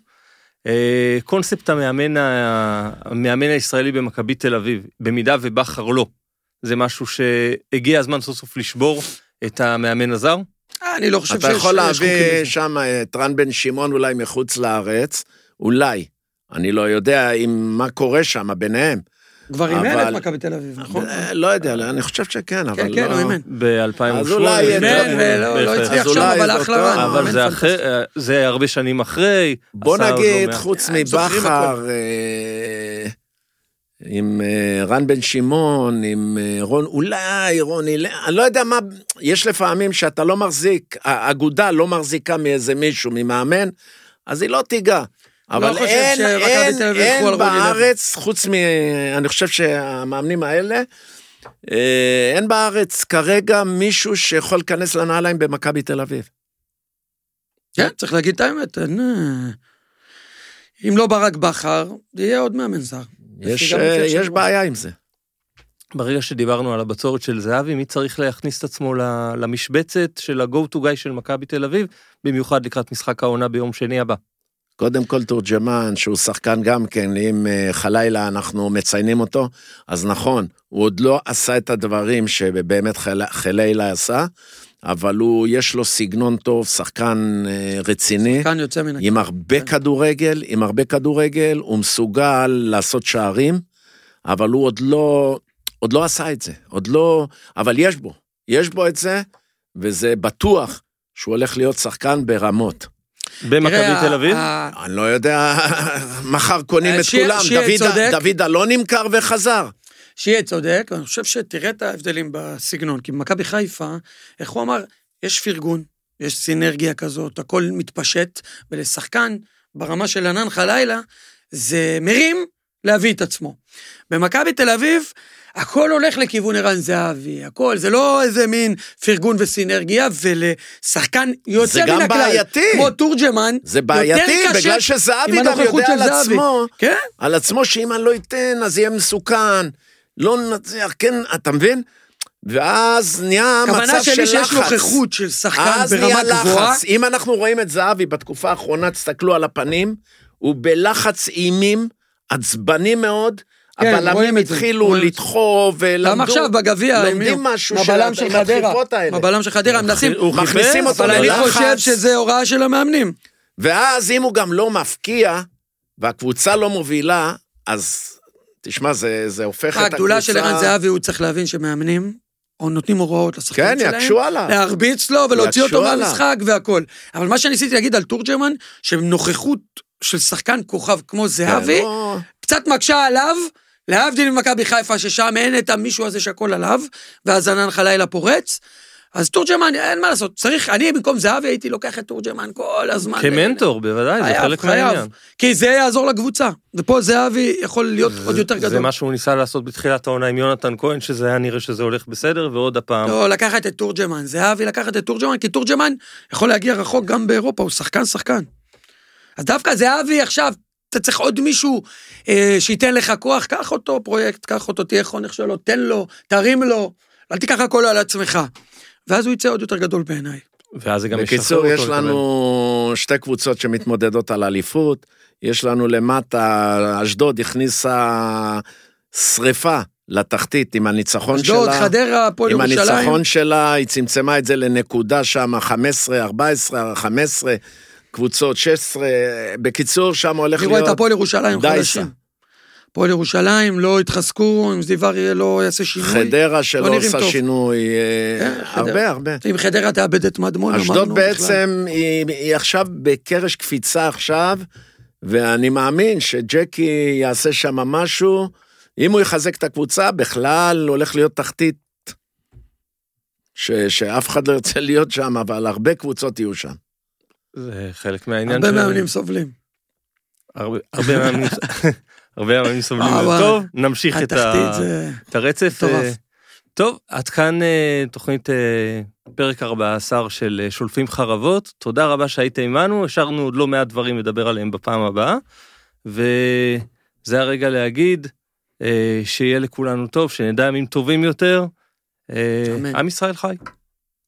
אה, קונספט המאמן, ה- המאמן הישראלי במכבי תל אביב, במידה ובכר לא, זה משהו שהגיע הזמן סוף סוף לשבור את המאמן הזר? אני לא חושב שיש אתה יכול להביא. שם את רן בן שמעון אולי מחוץ לארץ, אולי. אני לא יודע אם מה קורה שם ביניהם. כבר אימן את מכבי תל אביב, נכון? אה, לא יודע, אני חושב שכן, אבל כן, כן, לא... הוא אימן. ב-2008. אז אולי אימן ולא לא הצליח שם, אבל אחלה רן. אבל זה הרבה שנים אחרי. בוא לא נגיד. חוץ מבכר, אה, עם אה, רן בן שמעון, עם אה, רון, אולי רוני, אני לא יודע מה, יש לפעמים שאתה לא מחזיק, האגודה לא מחזיקה מאיזה מישהו, ממאמן, אז היא לא תיגע. אבל חושב אין, אין, אין. בארץ, חוץ מ... אני חושב שהמאמנים האלה, אה, אין בארץ כרגע מישהו שיכול להיכנס לנעליים במכבי תל אביב. כן, צריך להגיד את האמת, אין... אם לא ברק בכר, יהיה עוד מאמן זר. יש, אה, יש. בעיה עם זה. ברגע שדיברנו על הבצורת של זהבי, מי צריך להכניס את עצמו ל- למשבצת של ה-go to guy של מכבי תל אביב, במיוחד לקראת משחק העונה ביום שני הבא. קודם כל תורג'מן, שהוא שחקן גם כן, אם אה, חלילה אנחנו מציינים אותו, אז נכון, הוא עוד לא עשה את הדברים שבאמת חל- חלילה עשה, אבל הוא, יש לו סגנון טוב, שחקן אה, רציני, כאן יוצא מן הכלל. עם הרבה כן. כדורגל, עם הרבה כדורגל, הוא מסוגל לעשות שערים, אבל הוא עוד לא, עוד לא עשה את זה, עוד לא, אבל יש בו, יש בו את זה, וזה בטוח שהוא הולך להיות שחקן ברמות. במכבי תל אביב? אני לא יודע, מחר קונים אה, את שיה- כולם. דוד- אלון נמכר וחזר. שיהיה צודק, ואני חושב שתראה את ההבדלים בסגנון, כי במכבי חיפה, איך הוא אמר, יש פרגון, יש סינרגיה כזאת, הכל מתפשט, ולשחקן ברמה של ענן חלילה, זה מרים להביא את עצמו. במכבי תל אביב, הכל הולך לכיוון ערן זהבי, הכל, זה לא איזה מין פרגון וסינרגיה, ולשחקן יוצא זה מן גם הכלל, בעייתי. כמו תורג'מן, זה בעייתי, בגלל שזהבי גם יודע על זהבי. עצמו, כן, על עצמו שאם אני לא אתן, אז יהיה מסוכן. לא נצליח, כן, אתה מבין? ואז נהיה מצב הכוונה של שלי לחץ. שיש נוכחות של שחקן ברמה גבוהה, לחץ. אם אנחנו רואים את זהבי בתקופה האחרונה, תסתכלו על הפנים, הוא בלחץ אימים, עצבני מאוד. כן, הבלמים התחילו. לדחוף ולמדו. גם עכשיו בגביע, לומדים? משהו עם של חדרה. הבלם של חדרה, מנסים, הוא חיפש, מכניסים אותו אבל אני ללחץ. חושב שזה הוראה של המאמנים. ואז אם הוא גם לא מפקיע, והקבוצה לא מובילה, אז תשמע, זה, זה הופך את הקבוצה... הגדולה של ערן זהבי, הוא צריך להבין שמאמנים, או נותנים הוראות לשחקנים כן, שלהם, יקשו עליו. להרביץ לו ולהוציא אותו. מהמשחק והכל. אבל מה שניסיתי להגיד על תורג'מן, שנוכחות של שחקן כוכב כמו זהבי, כן, לא- קצת מקשה עליו, להבדיל ממכבי חיפה, ששם אין את המישהו הזה שהכל עליו, ואז ענן חלילה פורץ. אז תורג'מן, אין מה לעשות, צריך, אני במקום זהבי הייתי לוקח את תורג'מן כל הזמן. כמנטור, בוודאי, זה חלק. מהעניין. כי זה יעזור לקבוצה. ופה זהבי יכול להיות עוד יותר זה גדול. מה שהוא ניסה לעשות בתחילת העונה עם יונתן כהן, שזה היה נראה שזה הולך בסדר, ועוד הפעם. לא, לקחת את תורג'מן, זהבי לקחת את תורג'מן, כי תורג'מן יכול להגיע רחוק גם באירופה, הוא שחקן שחקן. אז דווקא זהבי עכשיו, אתה צריך עוד מישהו אה, שייתן לך כוח, קח אותו פרויקט, קח אותו, תהיה חונך שלו, תן לו, תרים לו, אל תיקח הכל על עצמך. ואז הוא יצא עוד יותר גדול בעיניי. ואז זה גם ישחרר בקיצור, אותו יש לקבל. לנו שתי קבוצות שמתמודדות על אליפות. יש לנו למטה, אשדוד הכניסה שריפה לתחתית עם הניצחון שלה. אשדוד, חדרה, הפועל עם ירושלים. הניצחון שלה, היא צמצמה את זה לנקודה שם, 15, 14, 15, קבוצות 16. בקיצור, שם הולך אני רואה להיות... את הפועל ירושלים דייסה. הפועל ירושלים לא יתחזקו, אם זיו אריה לא יעשה שינוי. חדרה שלא נראים עושה טוב. שינוי, אה, כן, חדרה. הרבה הרבה. אם חדרה תאבד את מדמון, אמרנו אשדוד בכלל. בעצם, היא, היא עכשיו בקרש קפיצה עכשיו, ואני מאמין שג'קי יעשה שם משהו. אם הוא יחזק את הקבוצה, בכלל הולך להיות תחתית. ש, שאף אחד לא ירצה להיות שם, אבל הרבה קבוצות יהיו שם. זה חלק מהעניין הרבה מאמנים סובלים. הרבה מאמנים- הרבה מאמנים סובלים אה, מזה. טוב, נמשיך את ה- זה... את הרצף. מטורף. אה, טוב, עד כאן אה, תוכנית פרק 14 של שולפים חרבות. תודה רבה שהייתם עמנו, השארנו עוד לא מעט דברים לדבר עליהם בפעם הבאה. וזה הרגע להגיד שיהיה לכולנו טוב, שנדע ימים טובים יותר. אמן. עם ישראל חי.